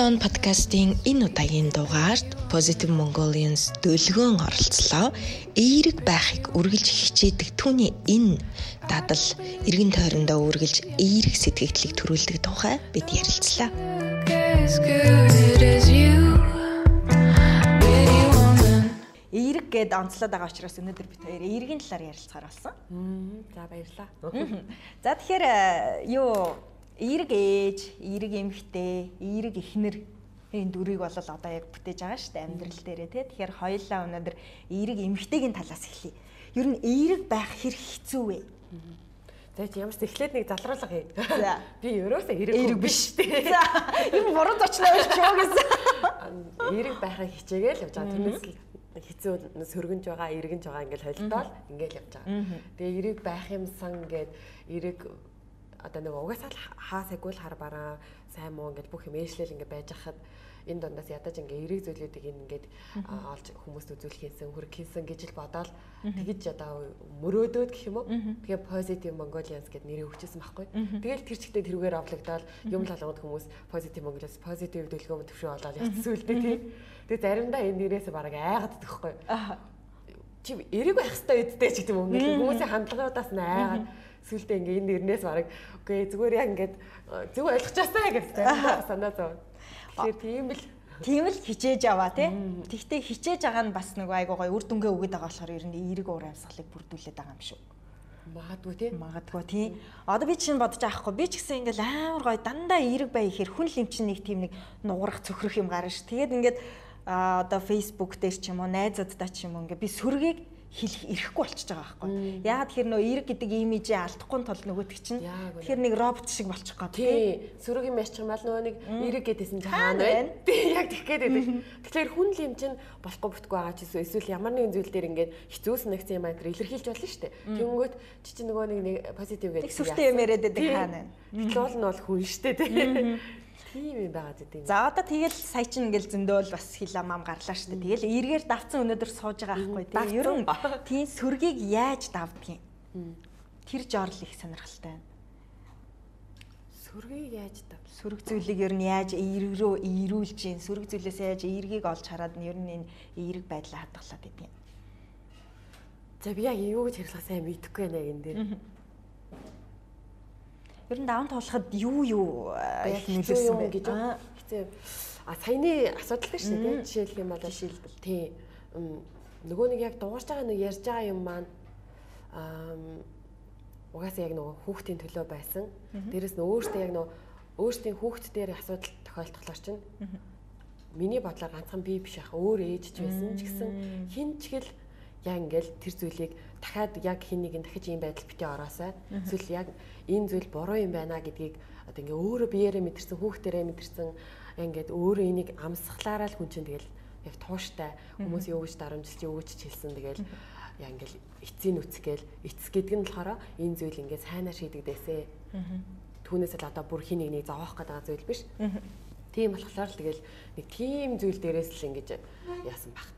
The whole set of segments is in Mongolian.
Дон подкастын энэ удаагийн дугаард Positive Mongolians дөлгөөн оролцлоо. Эерэг байхыг үргэлж хичээдэг түүний энэ дадал эргэн тойрондоо үргэлж эерэг сэтгэгдлийг төрүүлдэг тухай бид ярилцлаа. Эерэг гэд онцлоод байгаа учраас өнөөдөр бид хоёр эергийн талаар ярилцахаар болсон. За баярлаа. За тэгэхээр э, юу эерэг ээж, эерэг эмэгтэй, эерэг эхнэр энэ дүрийг бол одоо яг бүтээж байгаа шүү дээ амьдрал дээрээ тий. Тэгэхээр хоёулаа өнөөдөр эерэг эмэгтэйгийн талаас эхлэе. Ер нь эерэг байх хэр хэцүү вэ? За чи ямар ч эхлээд нэг залруулга хий. Би ерөөсөө Эерэг хүн биш. За юм буруу зочноо биш ч юу гэсэн. Эерэг байхыг хичээгээл явж байгаа. Тэрнээс л хэцүү сөргөнж байгаа, эргэнж байгаа ингээл холилдоод ингээл явж байгаа. Тэгээ эерэг байх юмсан гээд эерэг одоо нэг угаасаа л хаа сайгүй л хар бараа сайн муу ингээд бүх юм ээшлэл ингээд байж хахад энэ дундаас ядаж ингээ эрэг зүйлүүдийг ингээд олж хүмүүст үзүүлэх юмсан хөрөх юмсан гэж л бодоол. Тэгэж одоо мөрөөдөөд гэх юм уу? Тэгээ positive mongolians гэд нэрээ өгчээсэн байхгүй? Тэгэл тэр чигтээ тэрүүгээр овлогдоод юм л болгоод хүмүүс positive mongolians positive дэлгөөм төвшөө болоод явцсан үлдээ тий. Тэгээ заримдаа энэ нэрээс бараг айгаад тахгүй чи эрэг байх хэвээр үдтэй ч гэдэг юм хүмүүсийн хандлагуудаас нь айгаад сүлдээ ингээ энэ нэрнээс бараг үгүй зүгээр яг ингээд зөв ойлгочаасаа гэж санаа зов. Тэгэхээр тийм л Тийм л хичээж аваа тий. Тэгтээ хичээж байгаа нь бас нэг айгуу гоё үр дүнгээ өгöd байгаа болохоор ер нь эерэг уур амьсгалыг бүрдүүлээд байгаа юм шүү. магадгүй тий. Магадгүй тий. Одоо би чинь бодож аахгүй. Би ч гэсэн ингээл амар гоё дандаа эерэг бай ихээр хүн лимчин нэг тийм нэг нугарах цөхрөх юм гарна ш. Тэгээд ингээд а одоо Facebook дээр ч юм уу найзуудтай ч юм уу ингээд би сүргийг хэлэх ирэхгүй болчихж байгаа байхгүй. Яагаад тэр нөө эерэг гэдэг имижээ алдахгүй тул нөгөөдөг чинь тэр нэг робот шиг болчих гоо тий. Сүрэг юм яч чамаал нөгөө нэг эрэг гэдээсэн хаана байна? Тий, яг тэгэх гээд байдаг. Тэгэхээр хүн лим чинь болохгүй бүтгүй байгаа ч эсвэл эсвэл ямар нэгэн зүйл дээр ингээд хэцүүс нэгсэн юм аа тэр илэрхийлж болно шүү дээ. Тэнгүүт чи чи нөгөө нэг позитив гэдэг. Нэг сүртэй юм яриад байдаг хаана байна. Тэгэл бол хүн шүү дээ тий. Тийм юм байгаа гэдэг. За одоо тэгэл сая чинь ингээл зөндөөл бас хил амам гарлаа шүү дээ. Тэгэл эргээр давцсан өнөдөр сууж байгаа байхгүй тий. Ер нь тийм сүргийг яаж давдгийг. Тэр жорл их сонирхолтой байна. Сүргийг яаж дав? Сүрэг зүйлийг ер нь яаж эерэг рүү эерүүлж гин сүрэг зүйлээс яаж эергийг олж хараад нь ер нь энэ эерэг байдлаа хадгалаад идэв. За би яг юу гэж хэрэглэх сайн мэдэхгүй байна энэ дээр. Ер нь даван туулахад юу юу нөлөөсөн бэ? гэж хэцүү. А саяны асуудал гэж дээ. Жишээлх юм бол Жишээлбэл. тий. Нөгөө нэг яг дуурж байгаа нэг ярьж байгаа юм маань аа угаасаа яг нөгөө хүүхдийн төлөө байсан. Дээрэс нь өөртөө яг нөгөө өөртөө хүүхд дээр асуудал тохиолдохлоор чинь миний бодлоор ганцхан би биш ах өөр ээж ч байсан ч гэсэн хин ч гэл яг ингээл тэр зүйлийг дахиад яг хин нэг нь дахиж ийм байдал битээ ороосай. Эсвэл яг энэ зүйл буруу юм байна гэдгийг одоо ингээ өөрөө биеэрээ мэдэрсэн хүүхдэрээ мэдэрсэн ингээд өөрөө энийг амсгалаараа л хүн чинь тэгэл яг тууштай хүмүүс юу гэж дарамжилж юу гэж хэлсэн тэгэл яг ингээл эцсийн үцгээл эцс гэдэг нь болохоор энэ зүйл ингээ сайнаар шийдэгдээсэ. Түүнээс л одоо бүр хин нэг нэг зовоох гэдэг зүйл биш. Тийм болохоор л тэгэл нэг тийм зүйл дээрээс л ингэж яасан бах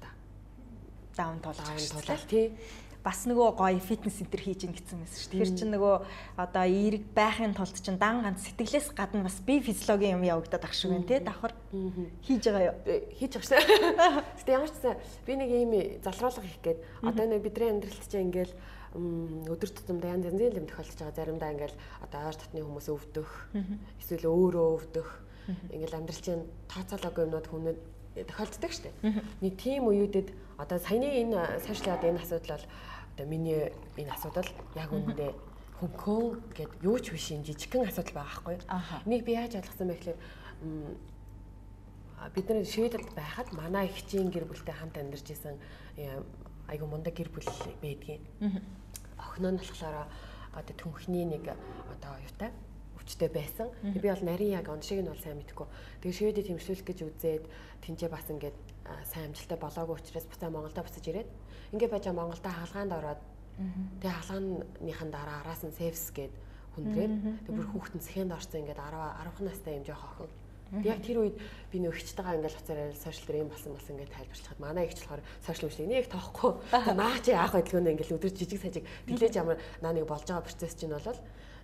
шүү дээ. тулал тий. бас нөгөө гоё фитнес центр хийж ин гэсэн мэс шүү. Тэр чинь нөгөө одоо эерэг байхын тулд чинь дан ганц сэтгэлээс гадна бас бие физиологийн юм явагдаад ах шиг байна тий давхар хийж байгаа юу. Э, хийж байгаа шээ. Гэтэ ямар ч гэсэн би нэг ийм залруулга хийх гээд одоо нэг бидний амьдралд чинь ингээл өдөр тутамдаа янз янзын юм тохиолдож байгаа. Заримдаа ингээл одоо ойр дотны хүмүүс өвдөх, эсвэл өөрөө өвдөх. Ингээл амьдрал чинь тооцоолоогүй юмнууд хүмүүд тохиолддог штеп. Нэг тийм үеүүдэд одоо саяны энэ сошиалд энэ асуудал бол одоо миний энэ асуудал яг үүндээ хөнгөн гэд юу ч биш юм жижигхэн асуудал байгаа байхгүй. Энийг би яаж ойлгосон бэ гэхээр бид нар Шведэд байхад манай ихчийн гэр бүлтэй хамт амьдарч исэн э, айгу мундаг гэр бүл байдгийн. Охиноо нь болохоор одоо түнхний нэг одоо юутай өвчтэй байсан. Би бол нарийн яг он шиг нь бол сайн мэдэхгүй. Тэгээ Шведэд хэмжүүлэх гэж үзээд тэнцээ бас ингээд сайн амжилттай болоогүй учраас буцаа Монголдо буцаж ирээд ингээд байж Монголдо хаалгаанд ороод тэгээ хаалгааныхан дараа араас нь севс гээд хүндрээд тэгээ бүр хүүхдэн сэхэнд орсон ингээд 10 10 настай юм жоох охин Яг тэр үед би нөө ихчтэйгээ ингээл хацаараа сошиал дээр юм болсон болсон ингээд тайлбарлахад манай ихч болохоор сошиал мөчлөг нэг тоохгүй. Наа чи яах вэ гэдгүүнээ ингээл өдөр жижиг сажиг диглэж ямар наа нэг болж байгаа процесс чинь болол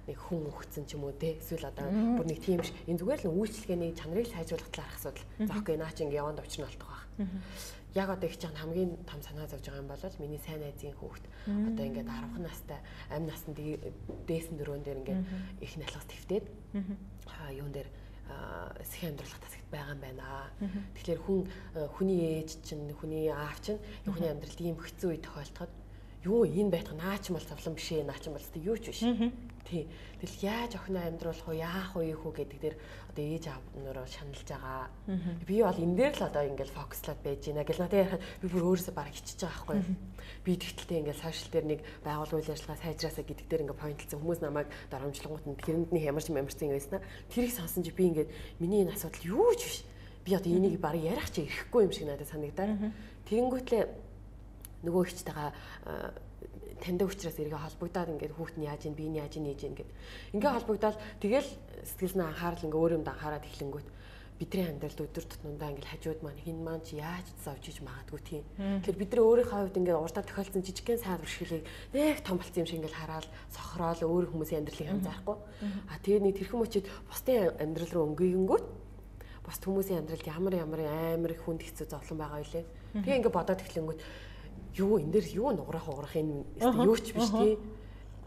нэг хүн өгцөн ч юм уу те? Эсвэл одоо бүр нэг тийм ш энэ зүгээр л үйлчлэгээний чанарыг сайжруулах талаарх асуудал. За окей наа чи ингээ яванд очрно болтгоо баг. Яг одоо их чам хамгийн том санаа зовж байгаа юм бол миний сайн найзын хүүхэд. Одоо ингээд 10 настай амь насны дээсэн дөрөөн дээр ингээд их налхас твтээд аа юун дээр сэхэн амьдралах тасагт байгаа юм байна. Тэгэхээр хүн хүний ээж чинь хүний аав чинь хүний амьдралд ийм хэцүү үе тохиолдоход юу энэ байх наач мал завлан биш ээ наач мал тэ юу ч биш. Тий. Тэгэл яаж охиноо амьдруулах уу яах уу ийх үү гэдэг дээр одоо ээж аав нөрөө шаналж байгаа. Би бол энэ дээр л одоо ингээл фокуслаад байж байна. Гэл надад ярих би бүр өөрөөсөө бараг хичиж байгаа байхгүй. Би тэгтэлтэй ингээл сошиал дээр нэг байгуулгын үйл ажиллагаа сайжраасаа гэдэг дээр ингээ поинтлсан хүмүүс намайг дарамжлангууд нь тэрэндний ямарч ямарчсан байсан. Тэрийг сонсон чи би ингээд миний энэ асуудал юу ч биш. Би одоо энийг бараг ярих чи ирэхгүй юм шиг надад санагдаад. Тэгэнгүүтлээ нөгөө ихчтэйгээ таньдаг учраас эргээ холбогдоод ингээд хүүхд нь яаж ийн би нь яаж ийн нээж ийн гэд. Ингээ холбогдоод тэгэл сэтгэл нь анхаарал ингээ өөр юмд анхаарал эхлэнгүүт бидний амьдралд өдөр тутмдаа ингээл хажууд маань хин маань чи яаж зовж иж магадгүй тийм. Тэгэхээр бидний өөрийнхөө хувьд ингээд урдаа тохиолдсон жижигхэн саад бэрхшээлийг нэг том болсон юм шиг ингээл хараад сохроод өөр хүмүүсийн амьдралыг анзаарахгүй. А тэгээд нэг тэрхэн мөчид бусдын амьдрал руу өнгөйгөнгүүт бус хүмүүсийн амьдралд ямар ямар амар хүнд хэцүү зовлон байгаа үлээ. Тэгээ ингээд бодоод эхлэнгүүт юу энэ дээр юу нуграх уграх энэ юу ч биш тий.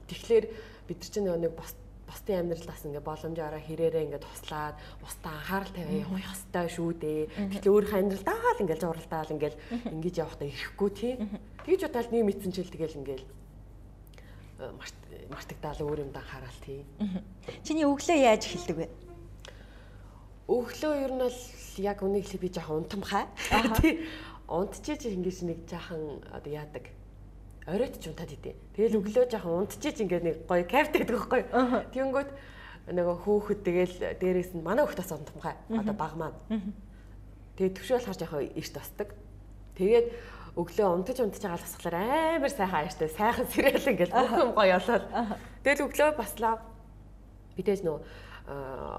Тэгэхээр бид нар чинь нэг бос бусдын амьдралаас ингээ боломжоор хэрээрээ ингээ туслаад бусдаа анхаарал тавиа явах ёстой шүү дээ. Тэгэхээр өөрийнхөө амьдралдаа л ингээл зурлалдаал ингээл ингэж явахдаа ирэхгүй тий. Тэгж удаад нэг мэдсэн чил тэгэл ингээл э, мартагдаал өөр юмд анхаарал тий. Чиний өглөө яаж эхэлдэг вэ? Өглөө ер нь бол яг үнийг хэлбий жоохон унтамхай. Тий унтчиж ингэж нэг жаахан одоо яадаг оройтч унтаад идэв. Тэгэл өглөө жаахан унтчиж ингээд нэг гоё кайфтай байдаг байхгүй. Тэнгүүт нөгөө хөөхөд тэгэл дээрээс нь манай хөхтөөс унтамхай. Одоо баг маань. Тэгээ төвшөөл харж яхаа эрт тосдаг. Тэгээд өглөө унтаж унтаж байгаа тасглаар амар сайхан ааштай сайхан сэрэл ингээд бүх юм гоё болоод. Тэгэл өглөө баслаа. Бидээс нөгөө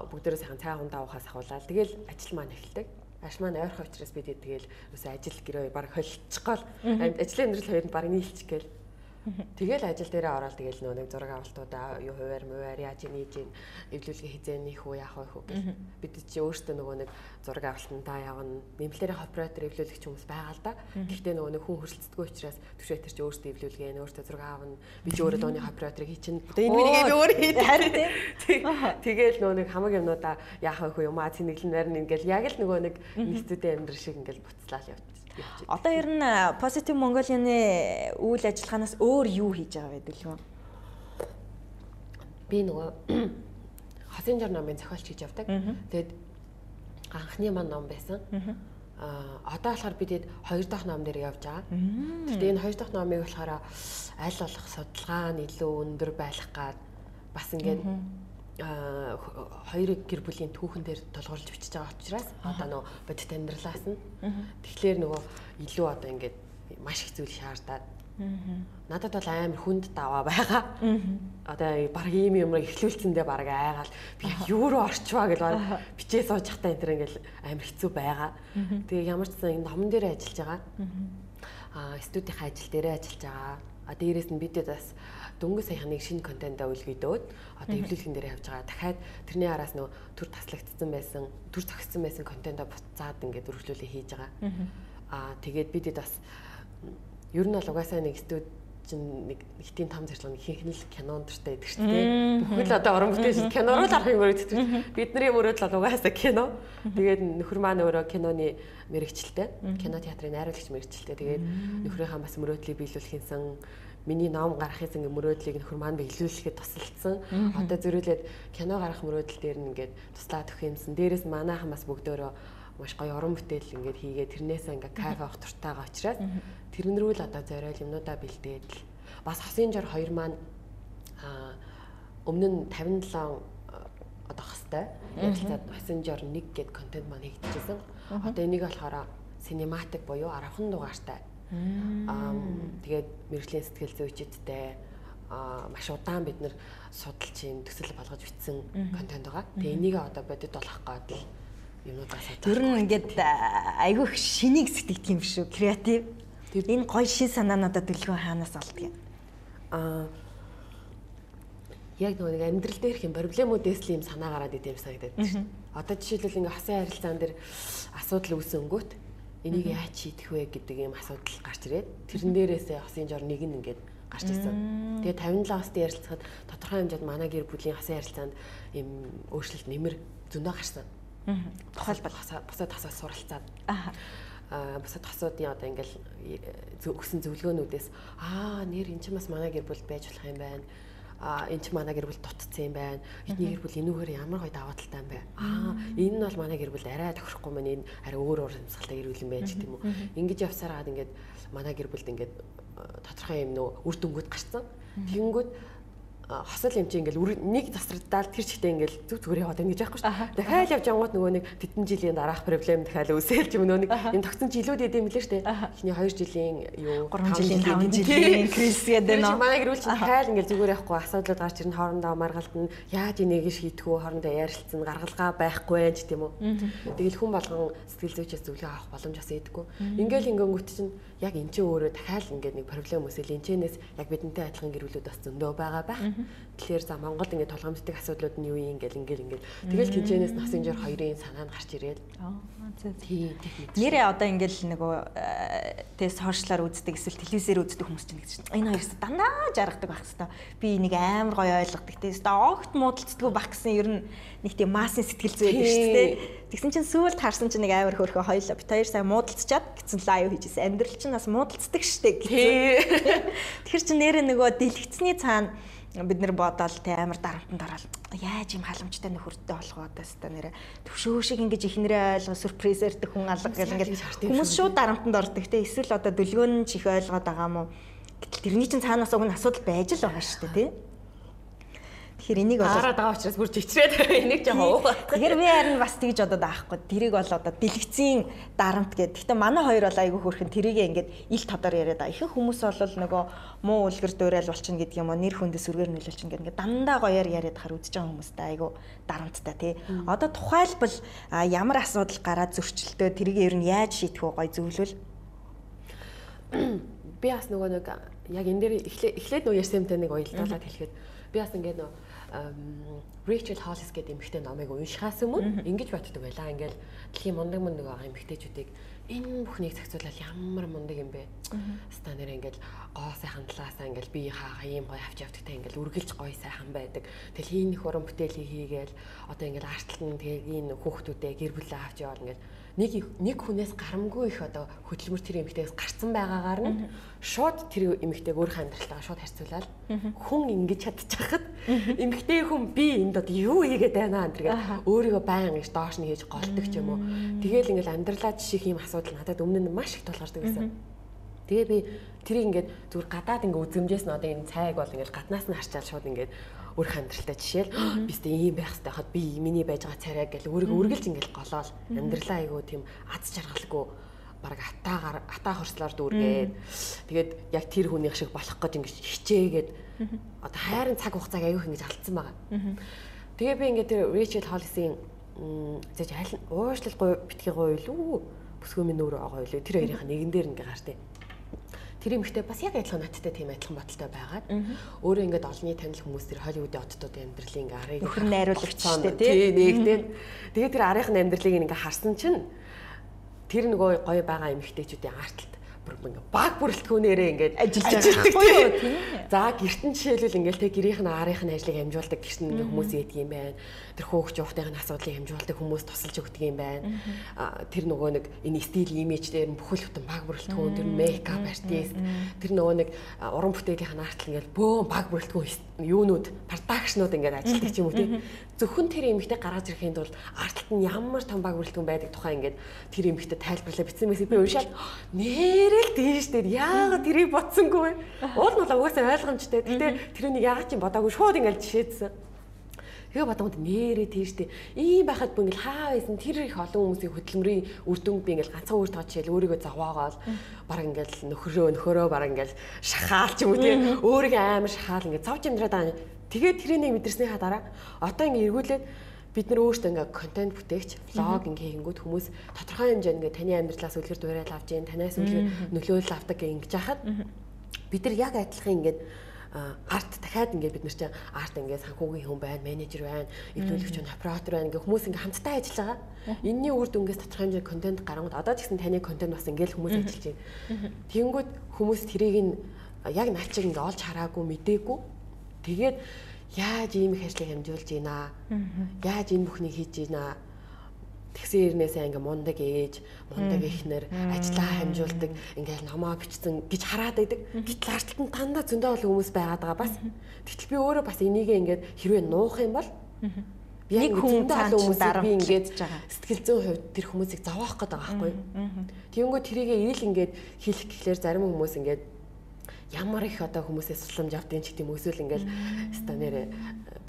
бүгдээрээ сайхан цай хундаа уухаас ахуулаад тэгэл ажил маань эхэлдэг Аш маань ойрхон учраас бид тэгэл ерөөсөө ажил гэрээ баг холилчих гол. Ажлын өндөрлөл хоёрын баг нийлчих гээл Тэгэл ажил дээрээ ороод тэгэл нөө нэг зураг авалтуудаа юу хуваар муваар яаж нээж ийн эвлүүлгээ хизээ нөх үү яах вэ гэх. Бид чи өөртөө нөгөө нэг зураг авалтандаа явна. Нэмлэрийн оператор эвлүүлэгч хүмүүс байгаа л да. Гэхдээ нөгөө нэг хүн хөрсөлдөггүй учраас төвшөөтер чи өөртөө эвлүүлгээ өөртөө зураг аавна. Би ч өөрөө дууны операторыг хийчин. Одоо энэ миний би өөрөө хийдэг. Харин тэгэл нөгөө нэг хамаг юмнуудаа яах вэ юм аа цэнэглэн нарийн ингээл яг л нөгөө нэг нийтүүдийн амьдрал шиг ингээл буцлаа л явж Одоо ер нь Positive Mongolia-ны үйл ажиллагаанаас өөр юу хийж байгаа байдаг юм? Би нөгөө Хасын жар номын зохиолч хийж явдаг. Тэгээд анхны маань ном байсан. Аа одоо болохоор би тэгэд хоёр дахь ном дээр явж байгаа. Гэхдээ энэ хоёр дахь номыг болохоор аль болох судалгаа нь илүү өндөр байх гад бас ингээд хоёрыг гэр бүлийн түүхэн дээр толгуурлж бичиж байгаа учраас одоо нөгөө бодит амьдралаас нь. Тэгэхээр нөгөө илүү одоо ингээд маш их зүйл шаардаад. Надад бол амар хүнд даваа байгаа. Одоо баг ийм юм эхлүүлсэндээ баг айгаал. Би юу руу орчваа гэж баг бичээ сууж хата энэ төр ингээл амар хэцүү байгаа. Тэгээ ямар ч сан энэ номон дээр ажиллаж байгаа. Аа студийнхаа ажил дээрээ ажиллаж байгаа. А дээрээс нь бидэд бас дөнгөж саяхныг шинэ контентаа үлгийдөөд одоо эвлүүлхэн дээр явж байгаа. Дахиад тэрний араас нөө төр таслагдсан байсан, төр зогссон байсан контентаа буцаад ингээд өргөжлүүлээ хийж байгаа. Аа тэгээд бидэд бас ер нь бол угаасаа нэг студ чинь нэг ихтийн том зорилго ихэнх кинонд дуртай байдаг шүү дээ. Бүхэл одоо уран бүтээлч кино руу л арах юм өрөөддөг. Бидний мөрөөдөл бол угаасаа кино. Тэгээд нөхөр маань өөрөө киноны мэрэгчлээ. Кино театрын найруулагч мэрэгчлээ. Тэгээд нөхрийнхаа бас мөрөөдлийг биелүүлэх юмсан миний ном гарахын мөрөөдлийг нөхөр маань биелүүлэхэд тусалсан. Одоо зөрүүлээд кино гарах мөрөөдөл дээр нь ингээд туслаад өгөх юмсан. Дээрээс манайхан бас бүгдөө маш гоё уран бүтээл ингээд хийгээд тэрнээсээ ингээд кайф авах туртайгаа учраас тэрэн рүү л одоо зориул юмнуудаа бэлдээд л. Бас хосын жор хоёр маань а өмнө нь 57 одоо хостой ярилцаад хосын жор 1 гэд контент маань хийгдчихсэн. Одоо энийг болохоор синематик буюу 10 дугаартай Аа тэгээд мэрэгжлийн сэтгэл зүйчдтэй а маш удаан бид нэр судалж юм төсөл болгож бичсэн контент байгаа. Тэгээ энийг одоо бодит болох гээд л юмудаа судалж. Ер нь ингээд айгүй их шинийг сэтгэх юм шүү. Креатив. Энэ гоё шин санаа надад дэлгөө хаанаас олдгийг. Аа яг нэг амьдрал дээрх юм проблемүүдээс л юм санаа гараад идэм санагдаад байна шүү. Одоо жишээлбэл ингээ хосын харилцаан дээр асуудал үүсэнгүүт энийг яаж шийдэх вэ гэдэг юм асуудал гарч ирээд тэрэн дээрээсээ хосын жор нэг нь ингээд гарч ирсэн. Тэгээ 57-аас дээр ярилцахад тодорхой хэмжээнд манай гэр бүлийн хосын харилцаанд юм өөрчлөлт нэмэр зөндөө гарсан. Тухайлбал бусад тасаас суралцаад. Аа бусад тасуудын одоо ингээл өгсөн зөвлөгөөнүүдээс аа нэр эн чинь бас манай гэр бүл байж болох юм байна энэ ч манай гэр бүл дутцсан юм байна. Эдний гэр бүл энүүгээр ямар гоё даваа талтай юм бэ? Аа энэ нь бол манай гэр бүл арай тохирохгүй маань энэ арай өөр өөр юмсгалтай гэр бүл юм байж гэдэг юм уу. Ингэж явсараад ингээд манай гэр бүлд ингээд тодорхой юм нөө үр дүнгууд гарцсан. Тэгэнгүүт хосол юм чи ингээл нэг тасралдаал тэр чигтээ ингээл зүг зүгээр яваад ингэж яахгүй шүү. Дахиад явж ангууд нөгөө нэг тэдэн жилийн дараах проблем дахиад үүсэлж юм нөгөө нэг энэ тогтсон жилүүд идэм билээ штэ. Эхний 2 жилийн юу 3 жилийн 5 жилийн кризис гэдэг нөө. Манай гэрүүл чи дахиад ингээл зүгээр явахгүй асуудлууд гарч ирнэ хоорондоо маргалтна. Яаж энийг үү хоорондоо ярилцсан гаргалгаа байхгүй байж тийм үү. Тэгэл хүн болгон сэтгэл зүйчээс зөвлөгөө авах боломж бас ийдэггүй. Ингээл ингэнгүүт чинь яг эн чинь өөрөө дахиад ингээд нэг проблем үүсэл энэчнээс яг бидэнтэй адилхан гэрүүлүүд бас зөндөө байгаа байх. Тэгэхээр за Монгол ингээд толгомддаг асуудлууд нь юу юм ингээл ингээл ингээл тэгэл тэнцэнээс нас инжир хоёрын санаанд гарч ирээл. Тийм. Нэрээ одоо ингээл нөгөө тэ сошиалаар үздэг эсвэл телевизээр үздэг хүмүүс чинь гэж энэ хоёроос дандаа жаргадаг байх хэвээр. Би энийг амар гоё ойлгодог. Тэ огт муудалцдаггүй байх гэсэн ер нь нэг тийм массын сэтгэл зүй байдаг шүү дээ. Тэгсэн чинь сүүлд харсан чинь нэг амар хөөрхөө хоёлоо бит хоёр сайн муудалцчаад гэсэн лайв хийжсэн. Амьдрал чинь бас муудалцдаг шүү дээ. Тэгэхээр чи нэрээ нөгөө дэлгэцний цаана бид нэр бодоол те амар дарамтанд ороод яаж юм халамжтай нөхөртэй болох вэ та нэрэ төвшөө шиг ингэж ихнэрээ ойлгоо сүрпризэрдэг хүн алга гэл ингээд хүмүүс шууд дарамтанд ордог те. Эсвэл одоо дүлгөөн чих ойлгоод байгаа мó гэтэл тэрний чинь цаанаас уг нь асуудал байж л байгаа шүү дээ те Тэгэхээр энийг бол хараад байгаа учраас бүр жичрээд энийг жоо уу. Тэгэхээр би харин бас тэгж бодоод аахгүй. Тэрийг бол одоо дэлгэцийн дарамт гэдэг. Гэтэ манай хоёр бол айгүй хөрхэн тэрийг ингээд ил тодор яриад байгаа. Ихэнх хүмүүс бол нөгөө муу үлгэр дуурайл болчихно гэдэг юм уу. Нэр хүндээ сүргээр нөлөөлчихнө гэдэг. Ингээд дандаа гоёор яриад хахаар үзэж байгаа хүмүүстэй айгүй дарамттай тий. Одоо тухайлбал ямар асуудал гараад зөрчилдөө тэрийг ер нь яаж шийдэх вэ гоё зөвлөл. Би бас нөгөө нэг яг энэ дээр эхлээд нөгөө ярьсан юмтай нэг уялдуулаад хэлэхэд би бас ингээд нөгөө Rachel Hollis гэдэг эмэгтэй номыг уншихаас өмнө ингэж боддог байлаа. Ингээл дэлхийн мундаг мундаг байгаа эмэгтэйчүүдийг энэ бүхнийг зохицуулаад ямар мундаг юм бэ? Хаста нэр ингээл гоо сайхан талаасаа ингээл би хаа ийм гоё авч явдагтай ингээл үргэлж гоё сайхан байдаг. Тэгэл ийм их уран бүтээлийг хийгээл одоо ингээл артталт нь тэгээ энэ хүүхдүүдээ гэр бүлээ авч яваал ингээл нэг нэг хүнээс гарамгүй их одоо хөдөлмөр тэр эмэгтэйгээс гарцсан байгаагаар нь шууд тэр эмэгтэйг өөрийнхөө амьдралтаа шууд харьцуулаад хүн ингэж чадчихад эмэгтэй хүн би энд одоо юу хийгээд байна гэдэг өөрийгөө баян гэж доош нь хийж голдог ч юм уу. Тэгээл ингээл амьдралаа жишээх юм асуудал надад өмнө нь маш их тулгардаг байсан. Тэгээ би тэрийг ингээд зүгээр гадаад ингээд үзэмжээс нь одоо энэ цайг бол ингээд гаднаас нь харчаал шууд ингээд өөрх амьдралтай жишээл бистэ ийм байх хэрэгтэй хад би миний байж байгаа царай гэл өөрийгөө үргэлж ингээл голоол. Амьдралаа айгу тийм аз жаргалгүй баг атаагаар атаа хорслоор дүүргээд. Тэгээд яг тэр хүнийх шиг болох гэж ингэж хичээгээд. Одоо хайрын цаг хугацааг аягүй ингэж алдсан байгаа. Тэгээ би ингээд тэр Rachel Hollis-ийн зэж аль уушлал битгий гоё юу бүсгүй минь өөрөө гоё юу тэр хоёрын нэгэн дээр ингээ гартыг тэр эмэгтэй бас яг адилхан надтай тийм адилхан бодолтой байгаад өөрөө ингээд олонний танил хүмүүс тэр Холливуудын оддуудын амьдралын ингээ арыг нөхөр найруулагч шүү дээ тий нэгтэй тэгээ тэр арийнхын амьдралыг ингээ харсан чинь тэр нөгөө гоё байгаа эмэгтэйчүүдийн арталт ингээ баг бүрэлдэхүүнээрээ ингээд ажиллаж байгаа юм тийм. За гэртэн жишээлбэл ингээл тэг гэрийнх нь аарынх нь ажлыг амжуулдаг гэртэн ингээ хүмүүс ийдэг юм байна. Тэр хөөгч явахтайгын асуудлыг амжуулдаг хүмүүс тусалж өгдөг юм байна. Тэр нөгөө нэг энэ стил имиж дээр бүхэл бүтэн баг бүрэлдэхүүн тэр мейкап артист тэр нөгөө нэг уран бүтээлийн ханаартал ингээл бөөн баг бүрэлдэхүүн юунууд продакшнууд ингээд ажилладаг юм уу тийм. Зөвхөн тэр эмэгтэй гаргаж ирэхэд бол арталт нь ямар том баг бүрэлдэхүүн байдаг тухай ингээд тэр эмэгтэй тайлбарлаа бичсэн мэсийг би уншаад нэр Тэрэл тийш дээр яагаад тэрийг бодсонгүй вэ? Уул нь угаасаа ойлгомжтой. Гэтэ тэрнийг яагаад ч бодоогүй шууд ингээл жишээдсэн. Тэгээ бодонгод нэрээ тийштэй ийм байхад бүр ингээл хаа байсан тэр их олон хүмүүсийн хөдөлмөрийн үр дүнд би ингээл ганцхан өөр тооч хэл өөрийгөө заваагаал баг ингээл нөхрөө нөхөрөө баг ингээл шахаал ч юм уу тийм өөрийгөө амар шахаал ингээл цавж амьдраад байгаа. Тэгээд тэрийг мэдэрснийхаа дараа одоо ингээ эргүүлээд бид нар өөрсдөө ингээ контент бүтээгч, влог ингээ хийнгүүт хүмүүс тодорхой хэмжээнд ингээ таны амьдралаас үлгэр дуурайл авч जैन, танаас үлгэр нөлөөлөл авдаг ингээ ингэж хахад бид нар яг адилхан ингээ арт дахиад ингээд бид нар чинь арт ингээд санхүүгийн хүн байна, менежер байна, эвлүүлэгч байна, оператор байна гэх хүмүүс ингээд хамтдаа ажиллаж байгаа. Энийний үр дүнгээс тодорхой хэмжээний контент гаргууд одоо ч гэсэн таны контент бас ингээд хүмүүс ажиллаж байна. Тэнгүүд хүмүүс тэрийг нь яг наа чиг ингээд олж хараагүй, мдээгүй. Тэгээд яаж ийм их ажлыг хэмжүүлж аа? Яаж энэ бүхнийг хийж аа? тэгсэн ирнээсээ ингээ мундаг ээж, мундаг эхнэр ажиллаа хамжуулдаг, ингээл номоо бичсэн гэж хараад байдаг. Гэтэл ард талд нь дандаа зөндөө олон хүмүүс байгаад байгаа бас. Тэгтэл би өөрөө бас энийг ингээд хэрвээ нуух юм бол би яг хүн цаана хүмүүс би ингээд сэтгэл зүйн хувьд тэр хүмүүсийг зовоох гээд байгаа байхгүй. Тэгэнгүүт тэрийгээ ирэл ингээд хэлэх гэхлээр зарим хүмүүс ингээд ямар их одоо хүмүүсээс суламж авдیں ч гэдэм өсвөл ингээл ста нэрэ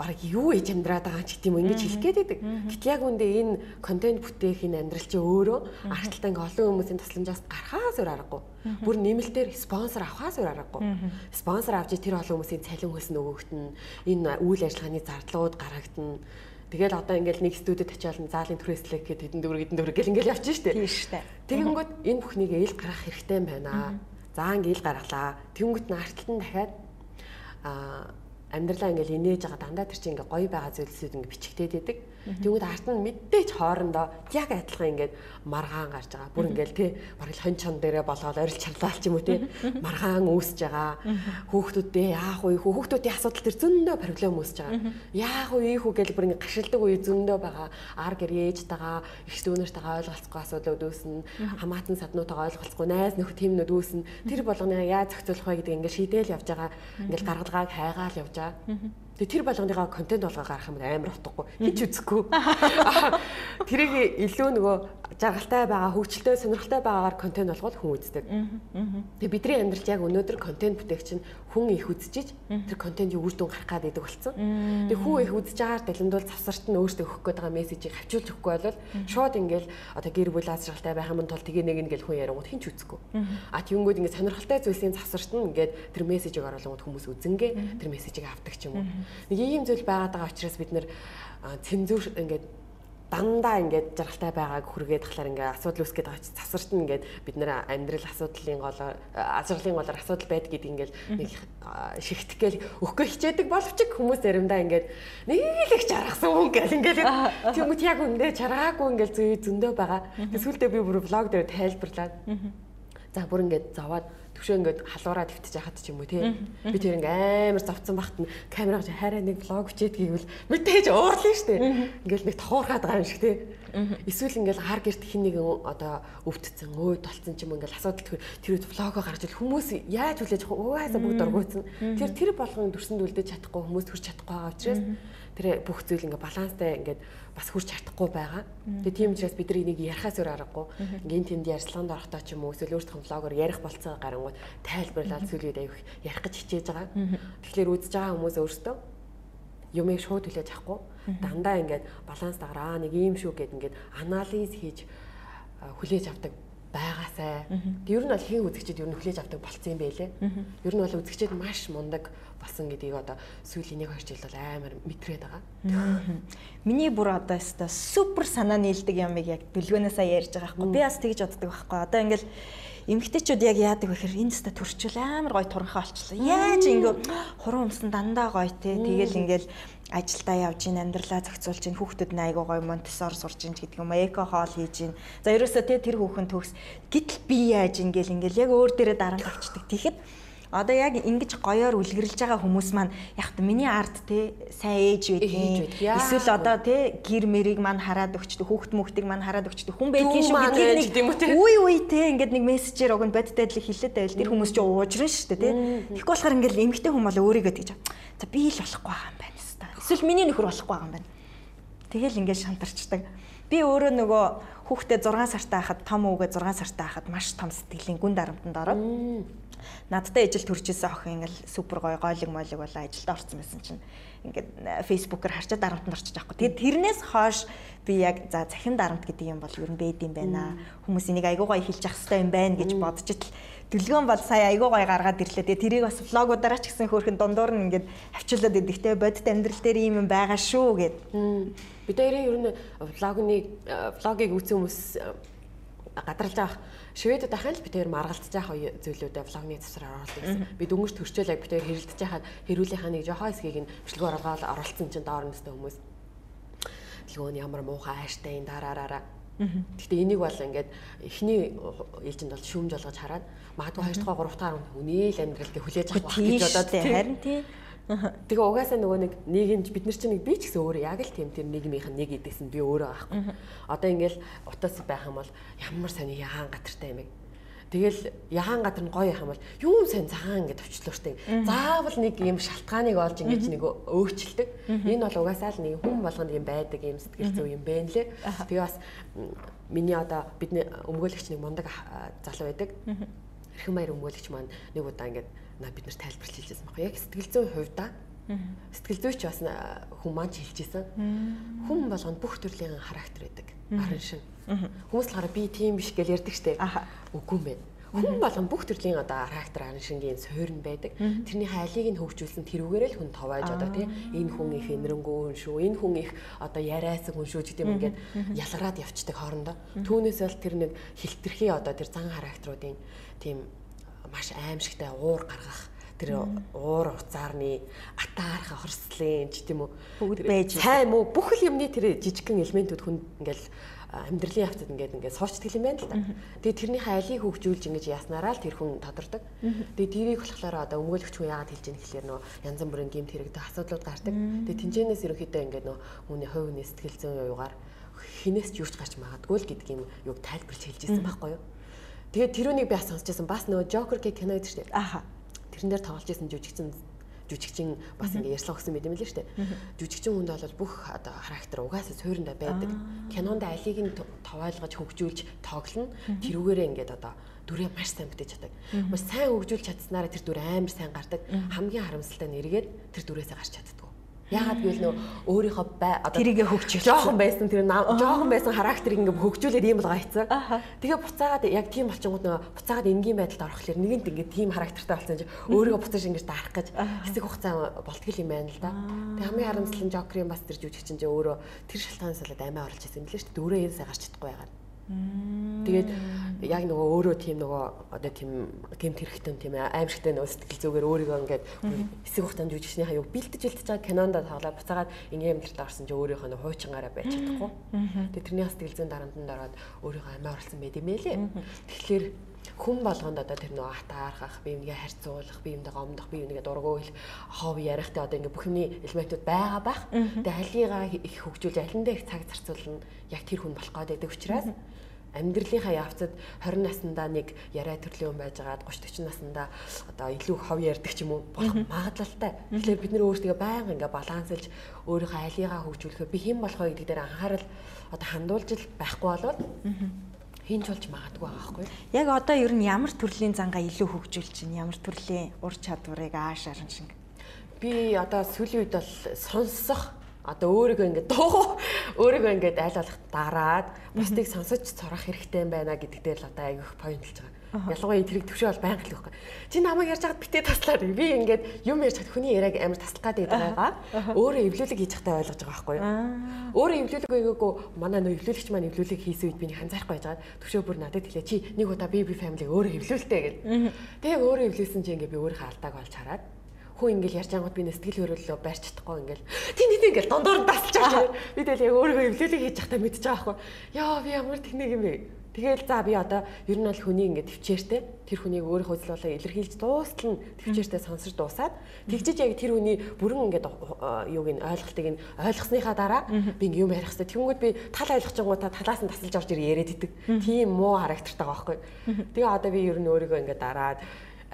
баг юу ээж амьдраад байгаа ч гэдэм ингэж хэлэх гээд байдаг. Гэтэл яг үндэ энэ контент бүтээх энэ амьдрал чи өөрөө аргалтаа ингээ олон хүмүүсийн тусламжаас гарахаас өөр аргагүй. Бүр нэмэлтээр спонсор авахаас өөр аргагүй. Спонсор авч тэр олон хүмүүсийн цалин хөлс нөгөөгт нь энэ үйл ажиллагааны зардлууд гаргагдана. Тэгэл одоо ингээл нэг студид очиад заалын түрээслэх гэхэд хэдэн дөрөв хэдэн дөрөв гэл ингээл явчих штеп. Тийм штеп. Тэгэнгүүт энэ бүхнийг eel гаргах хэрэгтэй юм байна За ингээл гаргалаа. Тэнгүүт нь арталт нь дахиад а амьдралаа ингээл инээж байгаа дандаа тэр чинь ингээ гоё байгаа зүйлсүүд ингээ бичигдээд байдаг. Тэгвэл арт нь мэдээж хоорондоо яг адилхан ингээд маргаан гарч байгаа. Бүр ингээл тий бараг хон чон дээрээ болгоод орил чарлаал ч юм уу тий маргаан үүсэж байгаа. Хүүхдүүдээ яах вэ? Хүүхдүүдийн асуудал төр зөндөө проблем үүсэж байгаа. Яах вэ? Ийхүү гэж бүр ингээд гашилдаг үе зөндөө байгаа. Ар гэр ээжтэйгаа, их дүүнэртэйгаа ойлголцохгүй асуудлууд үүснэ. Хамаатан саднуудаа ойлголцохгүй найз нөхөд тэмнүүд үүснэ. Тэр болгоны яаж зохицуулах вэ гэдэг ингээд шийдээл явж байгаа. Ингээд гаргалгааг хайгаал явж байгаа. Тэгээ тэр болгоныгаа контент болгоо гарах юм амар утгагүй. Хич үзэхгүй. Тэрийг илүү нөгөө жаргалтай байгаа, хөгжилтэй, сонирхолтой байгаагаар контент болгоод хүн үздэг. Тэгээ бидний амьдралд яг өнөөдөр контент бүтээгч нь хүн их үзчихэж тэр контентын үр дүн гарах гад идэг болсон. Тэгээ хүн их үзэж байгаагаар далимдуул завсарт нь өөртөө өгөх гээд байгаа мессежийг хавчуулж өгөхгүй бол шууд ингээл одоо гэр бүл азралтай байх юм бол тэгээ нэг ингээл хүн ярингууд хинч үзэхгүй. А тэгэнгүүт ингээд сонирхолтой зүйлсийн завсарт нь ингээд тэр мессежийг оруулангууд хүмүүс үзэнгээ тэр мессежийг авдаг ч юм уу. Нэг ийм зүйл байгаад байгаа учраас бид нэр цензур ингээд дандаа ингээд жаргалтай байгааг хүргээд тахлаар ингээд асуудал үүсгээд байгаа чи засварт нь ингээд бид нэр амьдрал асуудлын голоор азралын голоор асуудал байдаг гэдэг ингээд нэг шигтэх гээл өгөхгүй хичээдэг боловч хүмүүс заримдаа ингээд нэг л их жаргасан хүн гэл ингээд тэгмэт яг үндэ чаргаагүй ингээд зөндөө байгаа. Тэсвэлдээ би бүр влог дээр тайлбарлаад. За бүр ингээд зовоод төвшөө ингээд халуураад өвтөж яхад ч юм уу тий. Би тэр ингээд амар завцсан багт нь камераа хараа нэг влог бичээд гэвэл мэдээж уурлаа штэ. Ингээд нэг тохуурхаад байгаа юм шиг тий. Эсвэл ингээд хар герт хин нэг одоо өвдцэн өө толцсон ч юм ингээд асуудал тэр үед влогоо гарч ил хүмүүс яаж хүлээж авах уугаасаа бүгд оргуйцсан. Тэр тэр болгон дүрсэнд үлдээж чадахгүй хүмүүс төрч чадахгүй байгаа учраас тэр бүх зүйл ингээ баланстай ингээд бас хүрч чадахгүй байгаа. Тэгээ тийм учраас бид нар энийг ярахаас өөр аргагүй. Ингийн тэнд ярьцлаганд орохдоо ч юм уу эсвэл өөртөө влогоор ярих болцоо гарангууд тайлбарлаад зүйлүүд аяг ярих гэж хичээж байгаа. Тэгэхээр үзэж байгаа хүмүүс өөртөө юмыг шууд хүлээж авахгүй дандаа ингээд баланс дагараа нэг ийм шүү гэд ингээд анализ хийж хүлээж авдаг байгаасай. Ер нь бол хийн үзэгчид ер нь хүлээж авдаг болцсон юм байлээ. Ер нь бол үзэгчид маш мундаг болсон гэдгийг одоо сүүлийн нэг хоёр жил бол амар мэдрээд байгаа. Миний бүр одоо өстой супер санаа нийлдэг юмыг яг бэлгөөнөөсөө ярьж байгаа байхгүй. Би бас тэгж боддог байхгүй. Одоо ингээл эмгтээчүүд яг яадаг вэ гэхээр энэ ста төрчл амар гой туранхаа олчлаа. Яаж ингээ хуруу өмсөн дандаа гоё те. Тэгэл ингээл ажилдаа явж ин амьдралаа зохицуулж ин хүүхдүүд нь айгуу гоё монтессор сурж ин гэдэг юм эко хоол хийж ин за ерөөсөө те тэр хүүхэн төгс гítэл би яаж ин гэл ингээл яг өөр дээрээ дарамт авчдаг тэгэхэд одоо яг ингэж гоёор үлгэрлж байгаа хүмүүс маань яг та миний арт те сайн ээж байдгийг эсвэл одоо те гэр мэрийг маань хараад өгчдөг хүүхд мөхтийг маань хараад өгчдөг хүн байдгийн шүү гэдгийг нэг үе үе те ингээд нэг мессежээр өгөн бодит байдлыг хэлээд байвал тэр хүмүүс ч уужрын шүү дээ те. Тэгэхгүй болохоор ингээд эмгтэй хүн бол өөрийгөө тэгж за би л болохгүй байгаа юм байна Эсвэл миний нөхөр болохгүй байгаа юм байна. Тэгэл ингээд шантарчдаг. Би өөрөө нөгөө хүүхдээ 6 сартай хахад том өвгөө 6 сартай хахад маш том сэтгэлийн гүн дарамтанд ороод надтай ижил төржсэн охин ингээл супер гоё гойлог мойлог болоо ажилд орсон байсан чинь ингээд фейсбүүкээр харчаад дарамтанд орчих жоохгүй. Тэгээд тэрнээс хойш би яг за захин дарамт гэдэг юм бол ер нь бэд юм байна. Хүмүүс энийг айгуу гоё хэлж ах хэрэгтэй юм байна гэж бодож итл Дүлгөн бол сая айгуу гой гаргаад ирлээ. Тэгээ тэрийг бас влогуудаараа ч гэсэн хөөрхөн дундуур нь ингээд авчиулаад идэхтэй бодит амьдрал дээр ийм юм байгаа шүү гэд. Бид хоёрын ер нь влогны влогийг үзсэн хүмүүс гадарлаж авах Шведд ахын л би тэр маргалдаж байгаа зүйлүүдэд влогны засвар оруулах гэсэн. Би дөнгөж төрчөөл яг би тэр хэрэлдэж байхад хэрүүлийнхаа нэг жоохон хэсгийг нь бичлэг оруулаад оруулсан чинь доор нь хүмүүс. Дэлгөөний ямар муухай ааштай энэ дараараа Гэхдээ энийг бол ингээд эхний ээлжинд бол шүүмж болгож хараад магадгүй 2 дахь 3 дахь хүний л амьдралд хүлээж авах гэж бодоод харин тий Тэгээ угаасаа нөгөө нэг нийгэмж бид нар чинь нэг би ч гэсэн өөрөө яг л тийм тэр нийгмийнх нь нэг идэсэн би өөрөө аахгүй. Одоо ингээл утас байх юм бол ямар сони ягаан гатартай юм бэ? Тэгэл ягаан гадар нь гоё юм бол юм сайн цагаан ингээд төвчлөөртэй. Заавал нэг юм шалтгааныг олж ингэж нэг өөрчилдөг. Энэ бол угаасаа л нэг хүн болгонд юм байдаг юм сэтгэл зүй юм бэ нэлээ. Тэгээ бас миний одоо бидний өмгөөлөгч нэг мундаг залуу байдаг. Эрхэм баяр өмгөөлөгч маань нэг удаа ингээд бид нар тайлбарлаж хэлжсэн байхгүй яг сэтгэл зүйн хувьда сэтгэл зүйч бас хүн маань хэлжсэн хүн болгонд бүх төрлийн характер байдаг. Арын шин. Хүмүүс л гараа би тийм биш гэж ярьдаг штеп. Үгүй юм байна хүн болгон бүх төрлийн одоо характер арын шингийн суурь нь байдаг. Тэрний хайлыг нь хөгжүүлсэн тэрүүгээр л хүн товааж одоо тийм энэ хүн их энэрнгүү хүн шүү. Энэ хүн их одоо яриасан хүн шүү гэдэг юм ингээд ялгараад явцдаг хоорондоо. Түүнээс л тэр нэг хилтерхий одоо тэр зан характеруудын тийм маш аимшигтай уур гаргах тэр уур уцаарны атаарха хорслын ч тийм үү бүгд байж сайн мүү бүх л юмны тэр жижигхэн элементүүд хүн ингээл амьдралын явцад ингээд ингээд суурчдаг юм байна л да. Тэгээ тэрнийхээ алийг хөгжүүлж ингэж яснараа л тэр хүн тодордог. Тэгээ тэрийг болохоор одоо өмгөөлөгч хүн яагаад хэлж ийм гэхлээр нөө янз бүрийн гэмт хэрэгтэй асуудлууд гардаг. Тэгээ тэнцэнээс ерөнхийдөө ингээд нөө хүний хүний сэтгэл зүйн юугаар хинээс ч юурч гарч магадгүй л гэдэг юм юуг тайлбарлаж хэлж ирсэн байхгүй юу? Тэгээд тэрүүнийг би бас сонсч байсан. Бас нөгөө Joker гэх кино гэдэг шүү дээ. Аха. Тэрэн дээр тоглож исэн жүжигчин жүжигчин бас ингээ ярьслаа гэсэн мэт юм лээ шүү дээ. Жүжигчин хүнд бол бүх одоо характер угаасаа суурьндаа байдаг. Кинонд алийг нь товойлгож хөгжүүлж тоглоно. Тэрүүгээрээ ингээд одоо дүрээ маш сайн бүтээж чаддаг. Маш сайн хөгжүүлж чадсанараа тэр дүр амар сайн гардаг. Хамгийн харамсалтай нь эргээд тэр дүрээсээ гарч чаддаг. Яагаад гэвэл нөө өөрийнхөө бай одоо тэрийгэ хөгжүүлж жоохон байсан тэр жоохон байсан характерыг ингээ хөгжүүлээд ийм болгоо хайцсан. Тэгээ буцаагаад яг тийм болчингууд нөө буцаагаад энгийн байдалд орохлоор нэгэнт ингээ тийм характертай болсон чинь өөрийгөө буцааж ингэж дарах гэж хэсэг хугацаа болтгол юм байна л да. Тэгээ хамгийн харамсал нь Жокерийн бас тэр жүжигчин чинь өөрөө тэр шалтгаанаас болоод амиа орлож ирсэн юм лээ шүү дээ. Дөрөө энэ сая гарч чадахгүй байгаа. Тэгээд яг нөгөө өөрөө тийм нөгөө одоо тийм гемт хэрэгтэн тийм аимшигтай нөгөө сэтгэл зүгээр өөрийгөө ингээд хэсэг хугацаанд жүжигчний хаяг бэлдэж бэлдэж байгаа кинонд тоглоод буцаагаад ингээм амьдралд орсон чинь өөрийнхөө нөгөө хуучингаараа байж чадахгүй. Тэгээд тэрний сэтгэл зүйн дарамтанд ороод өөрийгөө амиа орлсон байт юм ээ лээ. Тэгэхээр хүн болгонд одоо тэр нөгөө атаархах, бие бингээ харьцуулах, бие бингээ гомдох, бие бингээ дургуул, хобби яриахтай одоо ингээ бүх юмний элементүүд байгаа бах. Тэгээ алигаа их хөгжүүлж алиндаа их цаг зарцуулна. Яг тэр хүн болох гэдэг учраас амьдралынхаа явцад 20 наснда нэг яриа төрлийн хүн байжгаад 30 40 наснда одоо илүү хов ярьдаг ч юм уу болох магадлалтай. Тэгэхээр бид нэр өөрсдөө байнга ингээ балансалж өөрийнхөө алигаа хөгжүүлэхөө би хэн болох вэ гэдэг дээр анхаарал одоо хандуулж байхгүй болвол хинч болж магадгүй байгаа байхгүй. Яг одоо ер нь ямар төрлийн зангаа илүү хөгжүүл чинь ямар төрлийн ур чадварыг ааш аран шиг. Би одоо сүүлийн үед бол сонсох одоо өөрийгөө ингээд дуу өөрийгөө ингээд айл алах дараад бусдыг сонсож сурах хэрэгтэй юм байна гэдэг дээр л одоо айгүйх поинтлж байгаа. Ялангуяа тэрийг төвшөө бол байнга л байхгүй. Чи намайг ярьж байгаад битээ таслаад би ингээд юм ярьж хад хүний яриаг амар таслах гад байдаг байгаа. Өөрөө эвлүүлэг хийж захтай ойлгож байгаа байхгүй юу? Өөрөө эвлүүлэг өгөөгүй манай нөө эвлүүлэгч маань эвлүүлэг хийсэн үед би нэг анзаарахгүй байжгаад төвшөө бүр надад хэлээ чи нэг удаа би би фамилиг өөрөө эвлүүлтэй гэл. Тэгээ өөрөө эвлүүлсэн чи ингээд би өөрийнхөө алдааг олж хараад хүн ингээл ярьж ангууд би сэтгэл хөрөлөө барьж чадахгүй ингээл тийм тийм ингээл дасалж байгаа. Би тэгэл яг өөрийгөө эвлүүлэг хийж явахдаа мэдчихэж байгаа байхгүй. Яа би ямар техник юм бэ? Тэгэл за би одоо ер нь бол хүний ингээд төвчээртэй тэр хүнийг өөрийнхөө болоо илэрхийлж дуустал нь төвчээртэй сонсож дуусаад тэгжиж яг тэр хүний бүрэн ингээд юуг нь ойлголтыг нь ойлгосныхаа дараа би юм ярих хэрэгтэй. Тэнгүүд би тал та талаас нь тасалж орж ирээ яриад идэг. Тийм муу характертай байгаа байхгүй. Тэгээ одоо би ер нь өөрийгөө ингээд дараад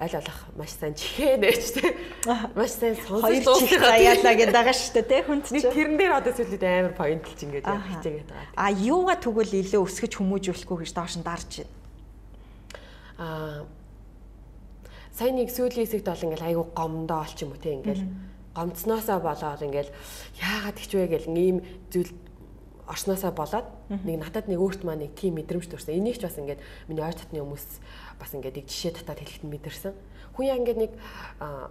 аль алах маш сайн чихэнэ ч тийм маш сайн сонсож дуусах аяалаа гэдэг байгаа шүү дээ тийм хүнд чинь тэрэн дээр одоо зүйлүүд амар поинтлж ингээд хичээгээд байгаа. А юуга тэгвэл илүү өсгөж хүмүүжүүлэхгүй гэж доош нь дарж байна. А сайн нэг сүүлийн хэсэгт бол ингээд айгу гомдоо олч юм уу тийм ингээд гомцноосоо болоод ингээд яагаад гэж вэ гэл ийм зүйл орсноосоо болоод нэг надад нэг өөрт маань нэг тийм мэдрэмж төрсэн. Энийг ч бас ингээд миний ойр татны хүмүүс бас ингээд нэг жишээ татаад хэлэхэд мэдэрсэн. Хүн яа ингээд нэг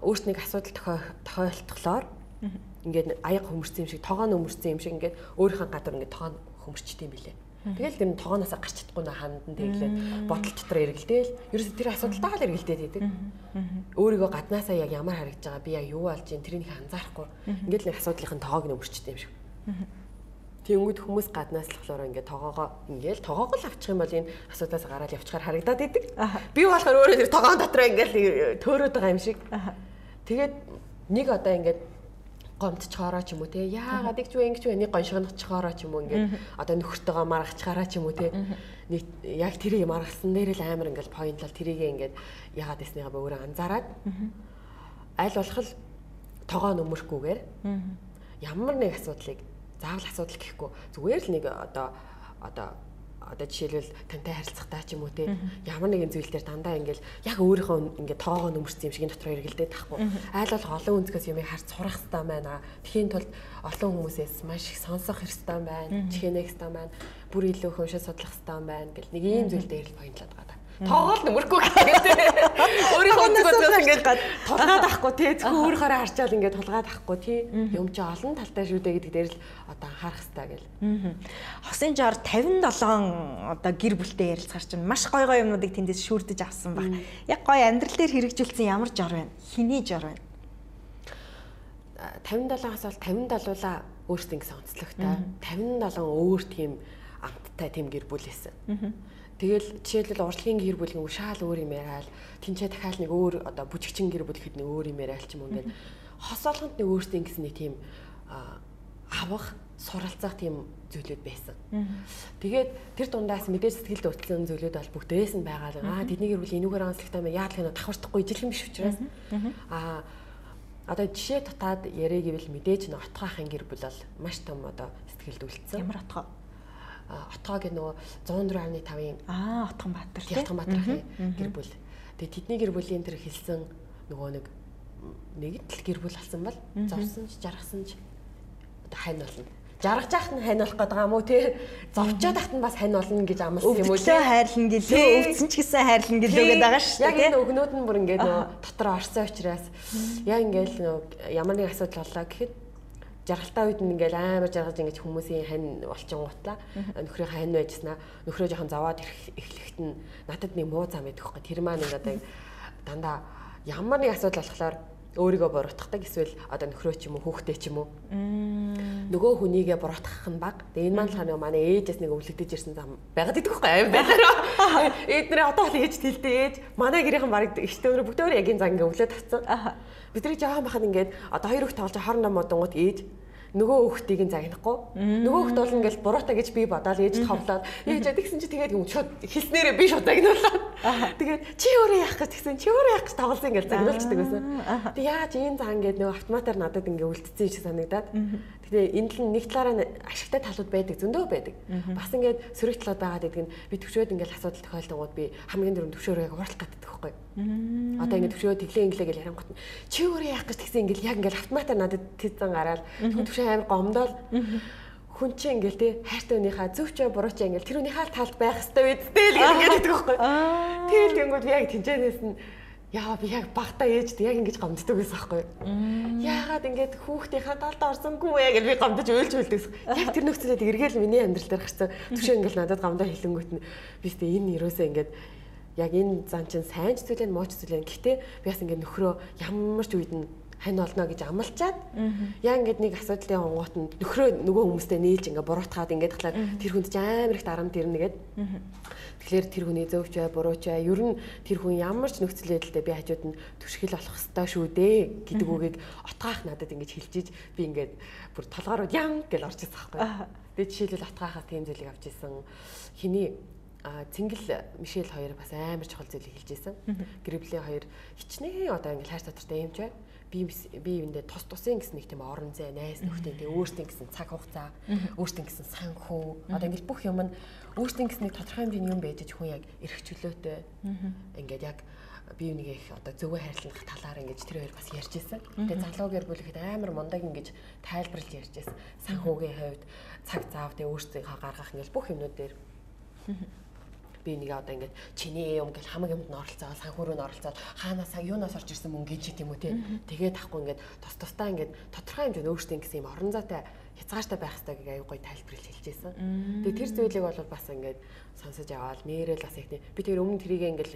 өөрт нэг асуудал тохиолдохлоор ингээд аяг хөмөрсөн юм шиг, тоогоо нөмөрсөн юм шиг ингээд өөрийнхөө гадар ингээд тоогоо хөмөрчдөг юм билээ. Тэгэл тэр нь тогооноосоо гарч чадахгүй нэ хандан тэглээд бодол дотор эргэлдээл. Ерөөсө тэр асуудалтай л эргэлдээд идэг. Өөрийгөө гаднаасаа яг ямар харагдж байгаа би яг юу болж ин тэрийг анзаарахгүй. Ингээд л асуудлынхын тоог нь өмөрчтэй юм шиг. Тэнгүүд хүмүүс гаднаас л болохоор ингээд тоогоогоо ингээд тоогоог л авчих юм бол энэ асуудлаас гараад явчихаар харагдаад идэг. Би болохоор өөрөө тэр тогоон дотроо ингээд төөрөөд байгаа юм шиг. Тэгээд нэг одоо ингээд гомдчоороо ч юм уу те яагаад игч вэ ингэж вэ? Нэг гоншгонцохоороо ч юм уу ингээд одоо нөхөртөөгөө маргачгаараа ч юм уу те. Нэг яг тэрийг маргалсан дээр л амар ингээд поинтлал тэрийг ингээд яагаад би өөрөө анзаараад. Аль болох л тогоо нөмөрхгүйгээр ямар нэг асуудлыг заавал асуудал гэхгүй. Зүгээр л нэг одоо одоо одоо жишээлбэл тантай харилцахтаа ч юм уу те ямар нэгэн зүйл дээр дандаа ингээл яг өөрийнхөө ингээд тоогоо нөмөрсөн юм шиг энэ дотор эргэлдээд тахгүй айл бол олон өнцгөөс юмыг харж сурах хэрэгтэй байна. Тэхийн тулд олон хүмүүсээс маш их сонсох хэрэгтэй байна. Чихэнэх хэрэгтэй байна бүр илүү хөшөө судлах хэрэгтэй байна гэл нэг ийм зүйл дээр л поинтлаад байгаа тоогоол нөмөргүй гэдэг. Өөрийнхөө өнцгөөс ингээд тулгаад ахгүй тий зөвхөн өөрөөрөө харчаал ингээд тулгаад ахгүй тий юм чи олон талтай шүү дээ гэдэг дээр л одоо анхаарах хэрэгтэй гэл. Хосын жаар 57 одоо гэр бүлтэй ярилцгаар чинь маш гой гой юмнуудыг тэндээс шүүрдэж авсан баг. Яг гой амьдрал дээр хэрэгжүүлсэн ямар жор байна? Хиний жор байна? 57-аас бол 57-аа өөртөө гэсэн онцлогтой. 57 өөр тийм амттай тийм гэр бүл байсан. Тэгэл жишээлбэл урлагийн гэр бүл нэг шаал өөр юм яриад тэнцээ дахиад нэг өөр одоо бүжигчин гэр бүл гэхэд нэг өөр юм яриад ч юм уу ингээд хос олгонд нэг өөртөө ингэсэн нэг тийм авах суралцах тийм зүйлүүд байсан. Тэгээд тэр дундаас мэдээж сэтгэлд өртсөн зүйлүүд бол бүгдээс нь байгаа л аа тэдний гэр бүл энүүгээр онцлогтой юм яадаг нь давхарчихгүй ижил юм биш учраас. Аа одоо жишээ татаад яриа гэвэл мэдээж нэг отгоохын гэр бүл бол маш том одоо сэтгэлд үлдсэн. Ямар отгоо? Отгоогийн нөгөө 104.5-ын аа Отгон Баатар тийм Отгон Баатарын гэр бүл. Тэгээ тэдний гэр бүлийн тэр хэлсэн нөгөө нэг нэг л гэр бүл болсон бол зовсон ч жаргасан ч хань болно. Жаргаж яхад нь хань болох байгаа юм уу те зовчоод тахт нь бас хань болно гэж амласан юм уу те хайрлан гэлөө өвдсөн ч гэсэн хайрлан гэлөө гэдэг байгаа шүү дээ. Яг энэ өгнүүд нь бүр ингээд нөгөө дотор орсон учраас. Яг ингээд нөгөө ямар нэг асуудал боллоо гэхэд жаргалтай үед нь ингээл амар жаргаж ингэж хүмүүсийн хань болчин гутлаа. Нөхрийн хань байжснаа нөхрөө жоохон заваад эхлэхэд нь надад нэг муу зам байдаг хөөе тэр маань нэг одоо дандаа ямар нэг асуудал болохоор өөрийгөө буруутгадаг эсвэл одоо нөхрөө ч юм уу хүүхдээ ч юм уу нөгөө хүнийгээ буруутгах нь баг. Тэгээ энэ маань болохоор манай ээжээс нэг өвлөгдөж ирсэн зам байгаад идэх байхгүй аим байхаараа. Эднэрээ одоо л ээж тэлдэ ээж манай гэрийнхэн баг ихтэй өөрөө бүгд өөр яг энэ зан ингээ өвлөд татсан. Бидний жоохон байхад ингээд одоо хоёр их тоглож хоорондоо модонгууд ээж нөгөө хүүхдийг нь загнахгүй. Нөгөө хүүхд бол ингээл буруутай гэж би бодоод ээж товлоод ээж тэгсэн чи тэгээд юм шууд хэлснээрээ би шууд загнуулаад. Тэгээд чи өөрөө яах гэж тэгсэн чи өөрөө яах гэж тоглосон ингээл загнуулчихдаг байсан. Тэг яаж ийм заа ингээд нөгөө автоматар надад ингээ үлдсэн юм шиг санагдаад. Тэгээ энэ л нэг талаараа ашигтай талууд байдаг зөндөө байдаг. Бас ингээд сөрөг талууд байгаад байдаг нь би төвшөөд ингээд асуудал тохиолдонгууд би хамгийн дөрөв төвшөөрөө яг уралдах гэдэг байхгүй. Одоо ингээд төвшөө тэглээ инглээ гэж ярингууд чи өөрөө яах гэж тэгсэн ингээд яг ингээд автоматар надад тэцэн гараад төвшөө амар гомдоол хүн чинь ингээл те хайртай өнийхөө зөв ч буруу ч ингээл тэр өнийхөө талд байх хэвээр үсттэй л ингээд гэдэг байхгүй. Тэгэл тэнгууд яг тэнцэнээс нь яа би яг багтаа ээжд яг ингэж гомддог байсан байхгүй юу. Яагаад ингэж хүүхдийнхаа талд орсонгүй вэ гэж би гомдож уйлж уйлдаг. Яг тэр нөхцөлөд эргээл миний амьдрал дээр гарсан. Түшээ ингээл надад гомдоо хэлэнгүүт нь би сте энэ юусаа ингээд яг энэ зан чинь сайн ч зүйлэн мууч зүйлэн. Гэхдээ би бас ингээд нөхрөө ямар ч үед нь хань олно гэж амлчаад яа ингээд нэг асуудлын онгоот нь нөхрөө нөгөө хүмүүстэй нээлж ингээд буруутгаад ингээд талаар тэр хүнд ч амар их дарамт ирнэ гэдэг Тэгэхээр тэр хүний зөвч бай, бурууч бай, ер нь тэр хүн ямар ч нөхцөл байдлаа би хажууд нь түшгэл болох хэвээр шүү дээ гэдэг үгийг отгаах надад ингэж хэлжиж би ингээд бүр толгоороо ян гэж орж ирсэн байхгүй. Тэгээ жишээлбэл отгаахаа тийм зүйлийг авч ирсэн. Хиний а Цэнгэл Мишель хоёр бас амар чухал зүйлийг хэлж ирсэн. Гриблийн хоёр хичнээн одоо ингээд хайр татвартай юм ч бай би би юундээ тус тусын гэсэн нэг тийм орон зай найз нөхдөд тэгээ өөртөө гэсэн цаг хугацаа өөртөө гэсэн санхүү. Одоо ингээд бүх юм нь өөртөө гэсэн нэг тодорхой хэмжээний юм байж хүн яг эрх чөлөөтэй. Ингээд яг би юунийг их одоо зөвөө хайрлах талаар ингэж тэр хоёр бас ярьж ирсэн. Тэгээ залуугаар бүлэхэд амар мундаг ингэж тайлбарлаж ярьж ирсэн. Санхүүгийн хувьд цаг заав тэгээ өөрсдийнхөө гаргах ингэж бүх юмнууд дээр би нэг одоо ингээд чиний юм гэл хамаг юмд нь оролцоод санхүүрөө нь оролцоод хаанаас юунаас орж ирсэн мөнгө гэж тийм үү те. Тэгээд тахгүй ингээд тус тусдаа ингээд тодорхой хэмжээнд өөртөө гэсэн юм орон зайтай хязгаартай байх хэрэгтэй гэж аюу гой тайлбарлаж хэлж байсан. Тэгээд тэр зүйлийг бол бас ингээд сонсож аваад нэрэл бас их би тэр өмнө тэрийг ингээл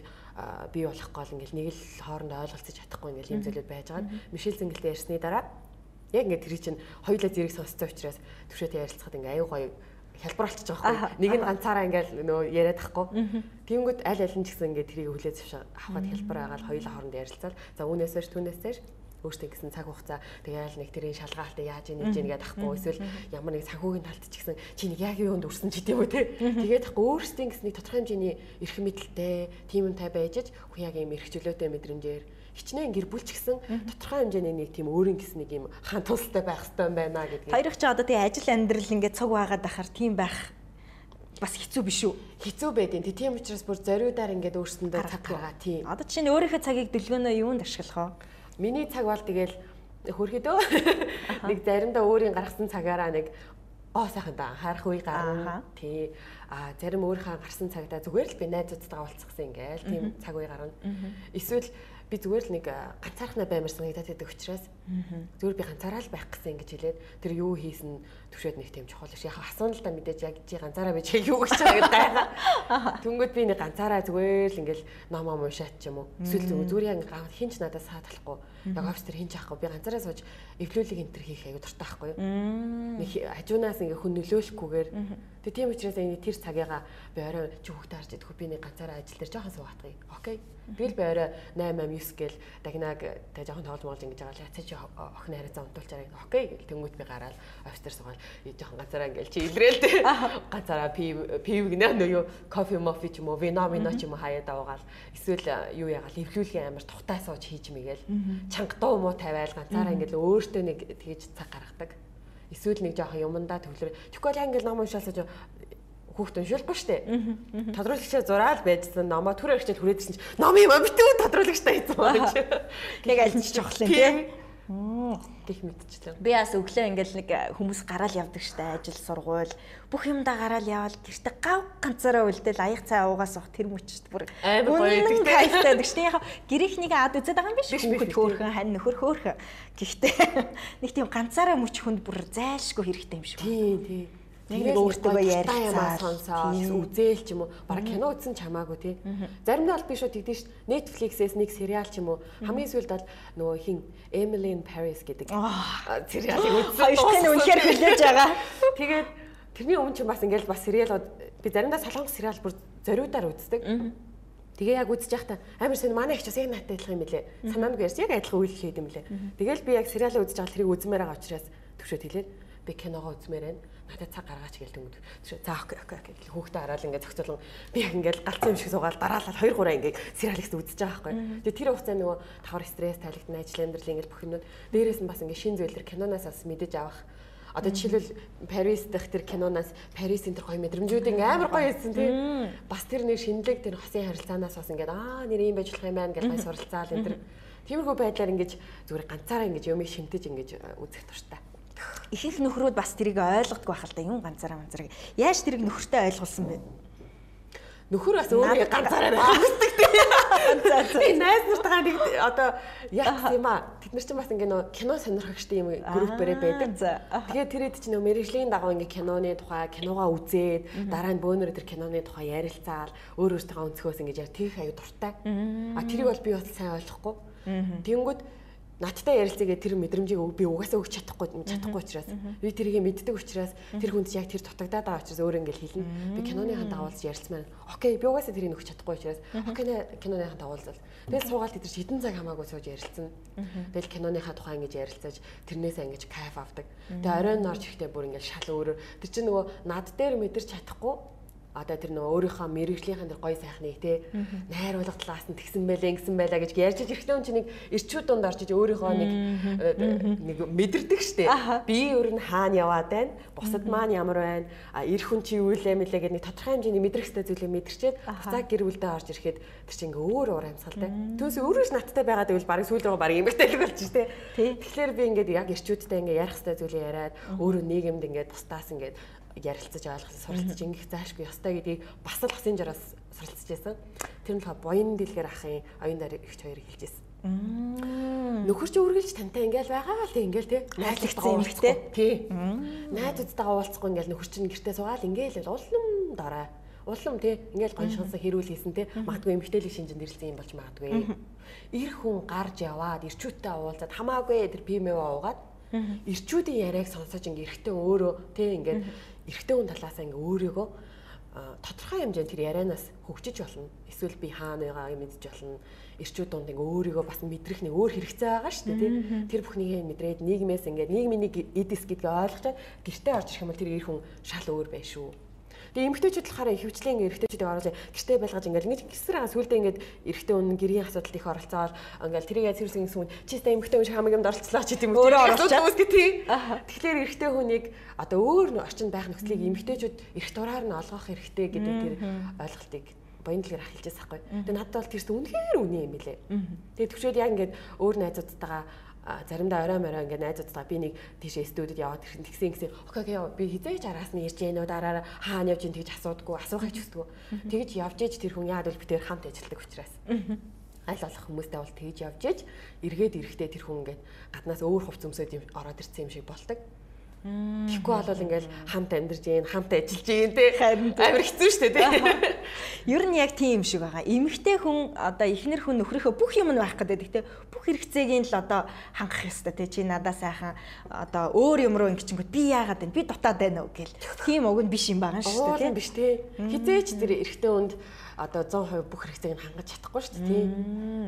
бий болох гол ингээл нэг л хоорондоо ойлголцож чадахгүй ингээл юм зүйлүүд байж байгаа. Мишель зингэлтэй ярьсны дараа яг ингээд тэр чинь хоёулаа зэрэг сонсцсон учраас төвшөөтэй ярилцахад ингээ аюу гоё хялбар болчихж байгаа байхгүй. Нэг нь ганцаараа ингээл нөө яриад тахгүй. Тэнгүүд аль аль нь ч гэсэн ингээ тэрийг хүлээж авахад хялбар байгаа л хоёулаа хоорондоо ярилцаад за түүнээс ш өөртөө гэсэн цаг хугацаа тэгээл нэг тэрийн шалгаалтаа яаж ийнэж ийн гэдэг ахгүй эсвэл ямар нэг санхүүгийн талд ч гэсэн чи нэг яг юунд өрсөн ч гэдэм үү те. Тэгээд ахгүй өөртөө гэсэн нэг тодорхой хэмжээний эрх мэдэлтэй тийм юм тай байж хүн яг юм эрх чөлөөтэй мэдрэмжээр хичнээн гэр бүл ч гэсэн тодорхой хэмжээний нэг тийм өөрийн гэсэн нэг юм хаан тусалтай байх хэрэгтэй байна гэдгийг. Хоёрох чи одоо тийм ажил амьдрал ингээд цуг байгаад байхаар тийм байх бас хэцүү биш үү? Хэцүү байдیں۔ Тийм учраас бүр зориудаар ингээд өөрсөндөө цаг байгаа тийм. Одоо чинь өөрийнхөө цагийг дэлгөөнөө юунд ашиглах вэ? Миний цаг бол тэгэл хөрхөдөө нэг заримдаа өөрийн гаргасан цагаараа нэг оо сайхан да харах үе гарна. Тий. А зарим өөрийнхөө гарсан цагтаа зүгээр л би найзуудтайгаа уулзсан ингээл тийм цаг үе гарна. Эсвэл би зүгээр л нэг ганцаархнаа баймар санагдаад байдаг учраас зүгээр би ганцаараа л байх гэсэн ингэж хэлээд тэр юу хийсэн төвшөөд нэг тийм чухал биш. Яг асуун л да мэдээж яг чи ганцаараа бич юу гэж байгаа гэдэг. Түнгүүд би нэг ганцаараа зүгээр л ингээл номоо уншаад ч юм уу. Эсвэл зүгээр яг хинч надад саадахгүй. Яг офис дээр хинч авахгүй. Би ганцаараа сууж эвлүүлэг энтер хийх аягүй дуртай байхгүй юу. Нэг хажуунаас ингээ хүн нөлөөлөхгүйгээр. Тэгээ тийм учраас энэ тэр цагийгаа би орой чи хүүхдээ харж идэх би нэг ганцаараа ажил дээр жоохон суугаатгая. Окей. Тэгэл би орой 8 8 9 гэл дагнаг тэг жоохон тоглож моолж ингэж байгаа. Л яцаа чи охин хараа унтуулчаарай. Окей гэл тэнгуут би гараад офис дээр суугаад жоохон ганцаараа ингээл чи илрээл тэ. Ганцаараа пив пив гинэ нөө юу? Кофе мофи ч юм уу вино мино ч юм уу хаяад аваагаал. Эсвэл юу ягаал эвлүүлгийн амар тухтай сууж хийж мигээл чанга дуу муу тавиал ганцаараа ингээл өөртөө нэг тэгж цаг гаргадаг. Эсвэл нэг жоохон юмдаа төвлөр. Тэгэхгүй англи ном уншаалсаж хүүхд уншуулахгүй штэ. Тодруулагчаа зураал байжсан номоо түр хэрэгчэл хүрээдсэн чи ном юм битүү тодруулагчтай хийсэн гэж. Нэг аль нь ч жохлын тийм гих мэдчихлээ. Би бас өглөө ингээл нэг хүмүүс гараал явдаг штэ ажил сургууль бүх юмдаа гараал явал гэртээ гав ганцаараа үлдээл аяг цай уугаас ах тэр мөчт бүр амар гоё гэдэг тийм гэхдээ яг гэрийнхнийг ад үзээд байгаа юм биш? Хүүхэд хөөхөн хань нөхөр хөөхөн гэхдээ нэг тийм ганцаараа мөч хүнд бүр зайлшгүй хэрэгтэй юм шиг. Тийм тийм нэг өөртөө ярьцаа сонсоод үзээл ч юм уу. Баг кино үзсэн чамаагүй тий. Заримдаа бол би шууд тэгдэж ш Netflix-ээс нэг сериал ч юм уу. Хамгийн сүүлд бол нөгөө хин Emily in Paris гэдэг. Сериалыг үзсэн. Хоёрын үнэхээр хүлээж байгаа. Тэгээд тэрний өмнө ч бас ингээл бас сериалууд би заримдаа солонгос сериал бүр зориудаар үздэг. Тэгээ яг үзэж байхдаа амар сайн манай их ч бас яг наатай адилхан юм билэ. Санаанд ярьж яг адилхан үйл хийд юм билэ. Тэгэл би яг сериалаа үзэж байгаа тэрийг үзмээр байгаа учраас төвшөд хэлээд би киногоо үзмээр байна надад цаг гаргаач гээл тэнгүүд. За окей окей окей гэл хүүхдээ хараад ингээд зохицуулан би яг ингээд галцсан юм шиг суугаад дараалал 2 3 ингээд сериаликс үзэж байгаа байхгүй. Тэгээ тэр хугацаанд нөгөө тавар стресс тайлгтна ажил амьдрал ингээд бүх юмнууд дээрээс нь бас ингээд шин зүйлэр киноноос бас мэдэж авах. Одоо жишээлбэл Парис дэх тэр киноноос Парисын тэр гоё мэдрэмжүүд ингээ амар гоё байсан тий. Бас тэр нэг шинэлэг тэр хосын харилцаанаас бас ингээ аа нэр юм байж болох юм байна гэж гай суралцаал энэ тэр тиймэрхүү байдлаар ингээ зүгээр ганцаараа ингээ юмыг шимтэж ингээ үзэх туртай ихэнх нөхрүүд бас тэрийг ойлгодгүй байх л да юм ганцаараа манцараа. Яаж тэрийг нөхөртөө ойлгуулсан бэ? Нөхөр бас өөрөө ганцаараа ойлгодог тийм. Би найз нартайгаа нэг одоо яг юм аа. Тэд нар чинь бас ингээ нөө кино сонирхогчтой юм группээрээ байдаг. Тэгээд тэрэд чинь нөө мэрэгжлийн дагуу ингээ киноны тухай киногоо үзээд дараа нь бөөнөр тэр киноны тухай ярилцаал өөр өөртөө өнцгөөс ингээ яг тийх аюу дуртай. А тэрийг бол би бас сайн ойлгохгүй. Тэнгүүд надтай ярилцаагээ тэр мэдрэмжийг би угаасаа өгч чадахгүй чадахгүй учраас би тэрийг мэддэг учраас тэр хүнд яг тэр дутагдаад байгаа учраас өөр ингээл хэлнэ. Би киноныхаа дагуулж ярилцмаар. Окей, би угаасаа тэрийг өгч чадахгүй учраас окей киноныхаа дагуулзал. Тэгээд суугаад тэр шидэн цаг хамаагүй сууж ярилцсан. Тэгэл киноныхаа тухай ингэж ярилцаж тэрнээсээ ингэж кайф авдаг. Тэгээ оройн орж ихтэй бүр ингээл шал өөр. Тэр чинь нөгөө над дээр мэдэрч чадахгүй одоо тэр нөгөө өөрийнхөө мэрэгжлийнхэн тэр гоё сайхныг те найруулга талаас нь тэгсэн байлаа ингэсэн байлаа гэж ярьж ирэхдээ чинь нэг ирчүүд донд орж иж өөрийнхөө нэг нэг мэдэрдэг штэ би өөр нь хаана яваад байна? Бусад маань ямар байна? А эр хүн чи юу илээ мэлээ гэдэг нэг тодорхой хэмжээний мэдрэх хэвээр зүйлийг мэдэрчээд буцаа гэр бүлдээ орж ирэхэд тэр чинь ингээ өөр уур амьсгалтай түүнээс өөрөө ч надтай байгаа гэвэл баг сүүл рүү баг эмгтэлэг болж штэ тэгэхээр би ингээд яг ирчүүдтэй ингээ ярих хэвээр зүйлийг яриад өөрөө нийгэмд ингээ тустаас ингээ ярилцаж ойлгох суралцаж ингэх заашгүй ёстой гэдгийг бас л хасын жараас суралцж байсан. Тэр нь болохоор буян дэлгэр ахын оюун дээр ихч хоёр хэлж байсан. Нөхөр чи үргэлж тантай ингээл байгаа л тийм ингээл тий. Найзлагцсан эмэгтэй. Тий. Найзуудтайгаа уулзахгүй ингээл нөхөр чинь гэртээ суугаал ингээл улам дорой. Улам тий ингээл гоншгонсон хэрүүл хийсэн тий. Магадгүй эмэгтэйлэг шинжэнд ирэлцэн юм болж магадгүй. Ир хүн гарч яваад ирчүүттэй уулзаад хамаагүй тэр пимэв уугаад ирчүүдийн яриаг сонсож ингээ эрэгтэй өөрөө тий ингээд эрэгтэй хүн талаасаа ингээ өөрийгөө тодорхой хэмжээнд тэр ярианаас хөгжиж болно. Эсвэл би хаана байгааг мэдж болно ирчүүд дунд ингээ өөрийгөө бас мэдрэх нэг өөр хэрэгцээ байгаа шүү дээ тий. Тэр бүхнийг мэдрээд нийгмээс ингээ нийгмийн нэг эдис гэдгийг ойлгочоод гэртээ орж ирэх юм бол тэр ир хүн шал өөр байх шүү. Тэгээ эмгтээчүүд болохоор хөвчлийн эрэгтэйчүүдийг оруулж гэртээ байлгаж ингээл ингэж хаан сүулдэ ингээд эрэгтэй хүн гэрийн асуудалд их оролцоол ингээл тэрийг зэрсэн гэсэн хүн чи та эмгтээ хүн хамаг юмд оролцлоо ч гэдэм өөрөө оролцоод тий. Тэгэхээр эрэгтэй хүнийг одоо өөр орчин байх нөхцөлийг эмгтээчүүд эрэх дураар нь олгох хэрэгтэй гэдэг тэр ойлголтыг боёндлогоор ахилжээс ахгүй. Тэгээ надад бол тэрс үнэхээр үний юм билэ. Тэгээ төвшөөд яг ингээд өөр найзуудтайгаа заримдаа орой морой ингээд найзуудтайгаа би нэг тийш студид яваад ирсэн тэгсэн гэсэн окей би хизээж араас нь ирж гэнэ үү дараа хаана явж ин тэгж асуудаггүй асуухыг ч хүсдэггүй. Тэгж явж ээж тэр хүн яад бол би тэр хамт ажилладаг учраас. Аль болох хүмүүстэй бол тэгж явж ээж эргээд эрэхтэй тэр хүн ингээд гаднаас өөр хувц өмсөд ороод ирсэн юм шиг бол ตก Тэгэхгүй бол ингээл хамт амьдарч гин, хамт ажиллаж гин те. Амар хэцүү шүү дээ те. Ер нь яг тийм юм шиг байгаа. Эмэгтэй хүн одоо ихнэр хүн нөхрийнхөө бүх юм нь байх гэдэг те. Бүх хэрэгцээг нь л одоо хангах ёстой те. Чи надаа сайхан одоо өөр юм руу ингэчингүүд би яагаад вэ? Би дутаад байна уу гэл. Тийм уг нь биш юм байгаа шүү дээ те. биш те. Хизээч тэр эрэгтэй хүнд одоо 100% бүх хэрэгцээг нь хангаж чадахгүй шүү дээ тий.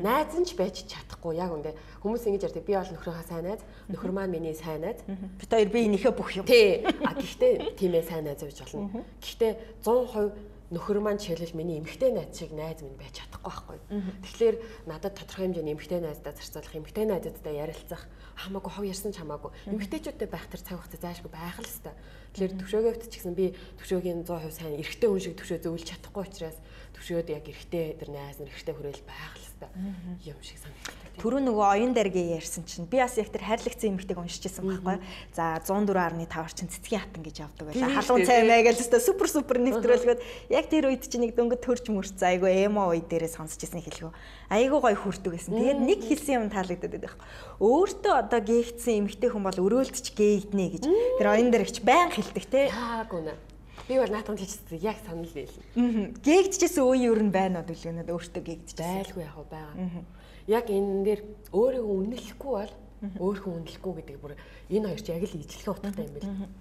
Найз нь ч байж чадахгүй яг үндэ хүмүүс ингэж ярьдаг би бол нөхрийнхөө сайн найз, нөхөр маань миний сайн найз. Бид хоёр биенийхээ бүх юм. Тий. А гэхдээ тийм ээ сайн найз гэж болно. Гэхдээ 100% нөхөр маань жишээлбэл миний эмэгтэй найз шиг найз минь байж чадахгүй байхгүй. Тэгэхээр надад тодорхой хэмжээний эмэгтэй найздаа зарцуулах, эмэгтэй найзуудтай ярилцах хамаагүй хов ярьсан ч хамаагүй. Эмэгтэйчүүдтэй байх тэр цаг хугацаа заашгүй байх л хэвээр. Тэгэхээр төвшөөгөөд ч гэсэн би төвшөөгийн 100% сайн эрэгтэй хүн шиг төвшөө зөвлөж чадахгүй учраас төвшөөд яг эрэгтэй тэр найз нар эрэгтэй хүрээл байх л хэвээр юм шиг санагдав. Түрүү нөгөө оюун дэргээ ярьсан чинь би бас яг тэр хайрлагцсан эмэгтэйг уншижсэн байхгүй. За 104.5 чинь цэцгийн хатан гэж явдаг байлаа. Халуун цаймаа гэж өстой супер супер нэвтрүүлгээд яг тэр үед чинь нэг дөнгөд төрж мөрч за айгу эмо үе дээрээ сонсчихсан хэлгөө. Айгу гой хүрдэг гэсэн. Тэгээд нэг хэлсэн юм таалагдаад байдаг. Өөртөө одоо гээгдсэн эмэгтэй хүн бол өрөөлтч гээгднэ гэж тэр оюун дэрэгч байн хэлдэг те. Яг үнэ. Би бол наатан хийчихсэн. Яг санал нийлнэ. Гээгдчихсэн үе юу н байна уу дэлгэнэд өөртөө гээгдэж байлгүй яг байгаа. Яг энэ дээр өөрийгөө үнэлэхгүй бол өөрийнхөө үнэлэхгүй гэдэг бүр энэ хоёр ч яг л ижлэхэн утгатай юм бэл.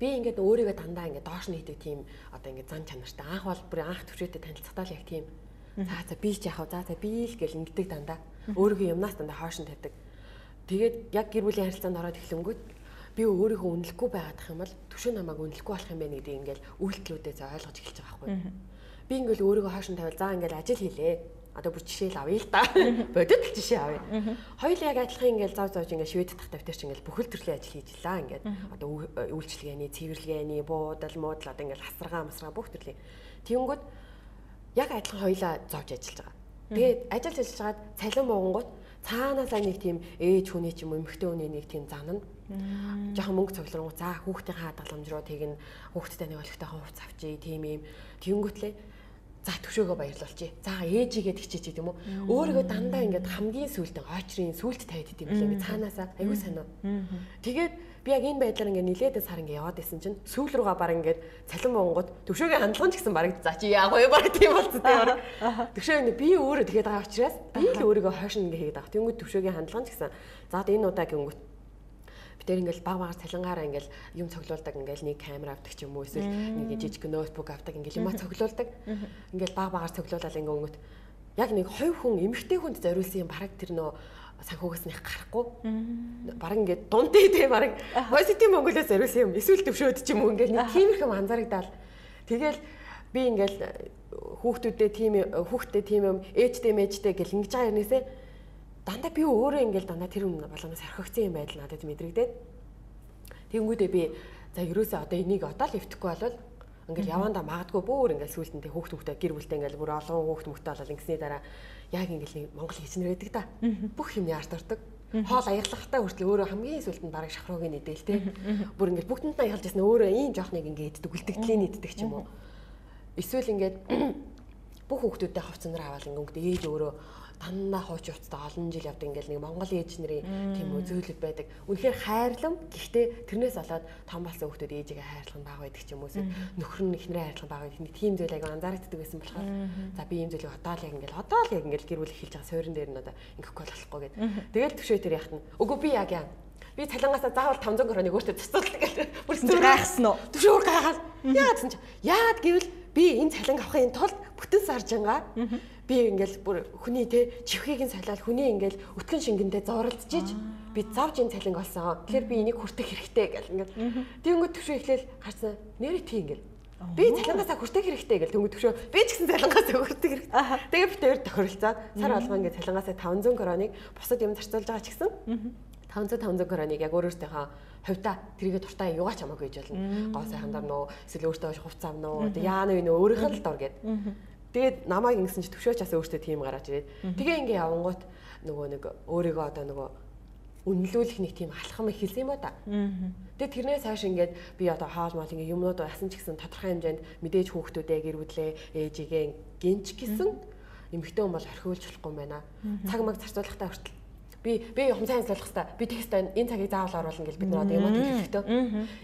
Би ингээд өөрийгөө дандаа ингээд доош нь хийдэг тийм одоо ингээд зан чанартай. Анх бол бүр анх төвшөөтэй танилцахтаа л яг тийм за за би ч яхав за за би л гэл ингэдэг дандаа. Өөрийнхөө юмнаас дандаа хоош нь тавьдаг. Тэгээд яг гэр бүлийн харилцаанд ороод эхлэнгүүт би өөрийгөө үнэлэхгүй байгаадах юм бол төвшөө намайг үнэлэхгүй болох юм байна гэдэг ингээд үйлдэлүүдээ за ойлгож эхэлж байгаа байхгүй. Би ингээд өөрийгөө хоош нь тавил за ингээд ажил хийлээ одоо бүр жишээ л авъя л да. Бодит л жишээ авъя. Хоёул яг адилхан ингээл зав завж ингээл швед тахтай битэр чи ингээл бүхэл төрлийн ажил хийж лаа ингээд одоо үйлчлэгээний, цэвэрлэгээний, буудал, муудал одоо ингээл хасаргаа, масраа бүх төрлийн. Тэнгүүд яг адилхан хоёлаа зовж ажиллаж байгаа. Тэгээд ажиллаж ажиллаж хагаад цалин муугангууд цаанаасаа нэг тийм ээж хүний ч юм уу эмэгтэй хүний нэг тийм зан нь жоохон мөнгө цугларнгуу за хүүхдийн хадгаламж руу тэгнэ хүүхдтэй нэг олигтойхон хувц авчий тийм юм. Тэнгүүтлээ за төвшөөгөө баярлуулчих. За ээжигээ тэгчээч гэдэг юм уу. Өөрийгөө дандаа ингээд хамгийн сүүлдээ очрын сүулт тавиад идэм билээ. Ингээд цаанаасаа аюу санаа. Тэгээд би яг энэ байдлаар ингээд нилээдээ сар ингээд яваад исэн чинь сүүл рүүгээ баг ингээд цалин монгод төвшөөгийн хандлага ч гэсэн баг за чи яах вэ? Баг тийм болцсон тийм баг. Төвшөө ингээд би өөрөө тэгээд байгаа учраас би л өөрийгөө хойш ингээд хийгээд байгаа. Тэнгүүд төвшөөгийн хандлага ч гэсэн. За энэ удаа гингүүт бид тэр ингээл баг багаар цалингаараа ингээл юм цоглуулдаг ингээл нэг камер авдаг ч юм уу эсвэл нэг жижиг ноутбук авдаг ингээл юма цоглуулдаг ингээл баг багаар цоглуулаад ингээ өнгөт яг нэг хувь хүн эмэгтэй хүнд зориулсан юм бараг тэр нөө санхугаас них гарахгүй. Бараг ингээд дунтэй те бараг positive Mongolia зориулсан юм эсвэл төвшөөд ч юм уу ингээл нэг тиймэрхэм анзаарагдал тэгэл би ингээл хүүхдүүдээ тийм хүүхдтэй тийм юм ээжтэй мэжтэй гэл ингэж байгаа юмнээсээ дандаа би өөрөө ингээл дандаа тэр юм болгоноос орхигдсан юм байдал надад мэдрэгдээд. Тэгэнгүүтээ би за ерөөсөө одоо энийг одоо л эвтэхгүй болвол ингээл явандаа магадгүй бүр ингээл сүултэнтэй хүүхд хүүхдээ гэр бүлтэй ингээл бүр олон хүүхд мөхтэй болол ингэсний дараа яг ингээл Монгол хичнэр байдаг да бүх юмны арт ордог. Хоол аяглахтаа хүртэл өөрөө хамгийн сүлтэнд бараг шахрууг нэдэл те. Бүр ингээд бүгдэнд нь аялж ясна өөрөө ийм жоох нэг ингээд иддэг үлдэгдлийн нийтдэг ч юм уу. Эсвэл ингээд бүх хүүхдүүдтэй хувцсанаар аваад ингээд ээж өөрөө даннаа хууч уцтай олон жил явдаг ингээл нэг Монгол ээж нарын тийм үү зөөлөд байдаг. Үнэхээр хайрлам гэхдээ тэрнээс болоод том болсон хүмүүс ээжигээ хайрлах нь бага байдаг ч юм уу. Нөхөр нь ихнэрээ хайрлах бага байдаг. Тийм зүйл аяга анзаардаг байсан болохоор за би ийм зүйлийг одоо л яг ингээл одоо л яг ингээл гэр бүл эхэлж байгаа суурин дээр нь одоо ингэхгүй болохгүй гэд. Тэгэл төвшөө тэр яхад нь үгүй би яг яа би цалингаасаа заавал 500 кроныг өөртөө цэцүүлдэг гэдэг. Бүр зүр гайхсан уу? Төвшөө гайхаад яа гэсэн чи яад гэвэл би энэ цалин авахын тулд бүтэн саржингаа би ингээл бүр хүний те чихгийг нь салаад хүний ингээл өтгөн шингэндээ зуралдчихж би завж энэ цалинг олсон. Тэгэхээр би энийг хүртэх хэрэгтэй гэл ингээд. Тэнгүүд төвшөө эхлээл гарсан. Нэрээ тий ингээл. Би цалингаасаа хүртэх хэрэгтэй гэл. Тэнгүүд төвшөө би ч гэсэн цалингаасаа хүртэх хэрэгтэй. Тэгээ би тэр тохиролцоод сар алга ингээд цалингаасаа 500 кроныг бусад юм зарцуулж байгаа ч гэсэн. 500 500 кроныг яг өөрөөсөө хувьта тэрийгэ дуртай юугаач хамаагүй гэж болно. Гоо сайхан дор нөө эсвэл өөртөө хувц авна уу? Яана вэ нөө? Өөрийнх нь л дор гэд. Тэгээд намайг ингэсэн чи төвшөөч бас өөртөө тийм гараад ирээд. Тэгээ ингээ явангуут нөгөө нэг өөрийгөө одоо нөгөө үнэлүүлэх нэг тийм алхам эхэлсэн юм ба та. Тэгээ тэрнээс цааш ингээд би одоо хаал мал ингээ юмнууд ясан ч гэсэн тодорхой хэмжээнд мэдээж хүүхдүүдээ гэр бүлээ ээжигээ гинч гэсэн эмэгтэй хүн бол орхиулж болохгүй юм байна. Цаг маг зарцуулахтаа хүртэл би би юм сайн ажиллах хэвээр. Би тест энэ цагийг заавал оруулна гэж бид нар одоо юм хэлэхдээ.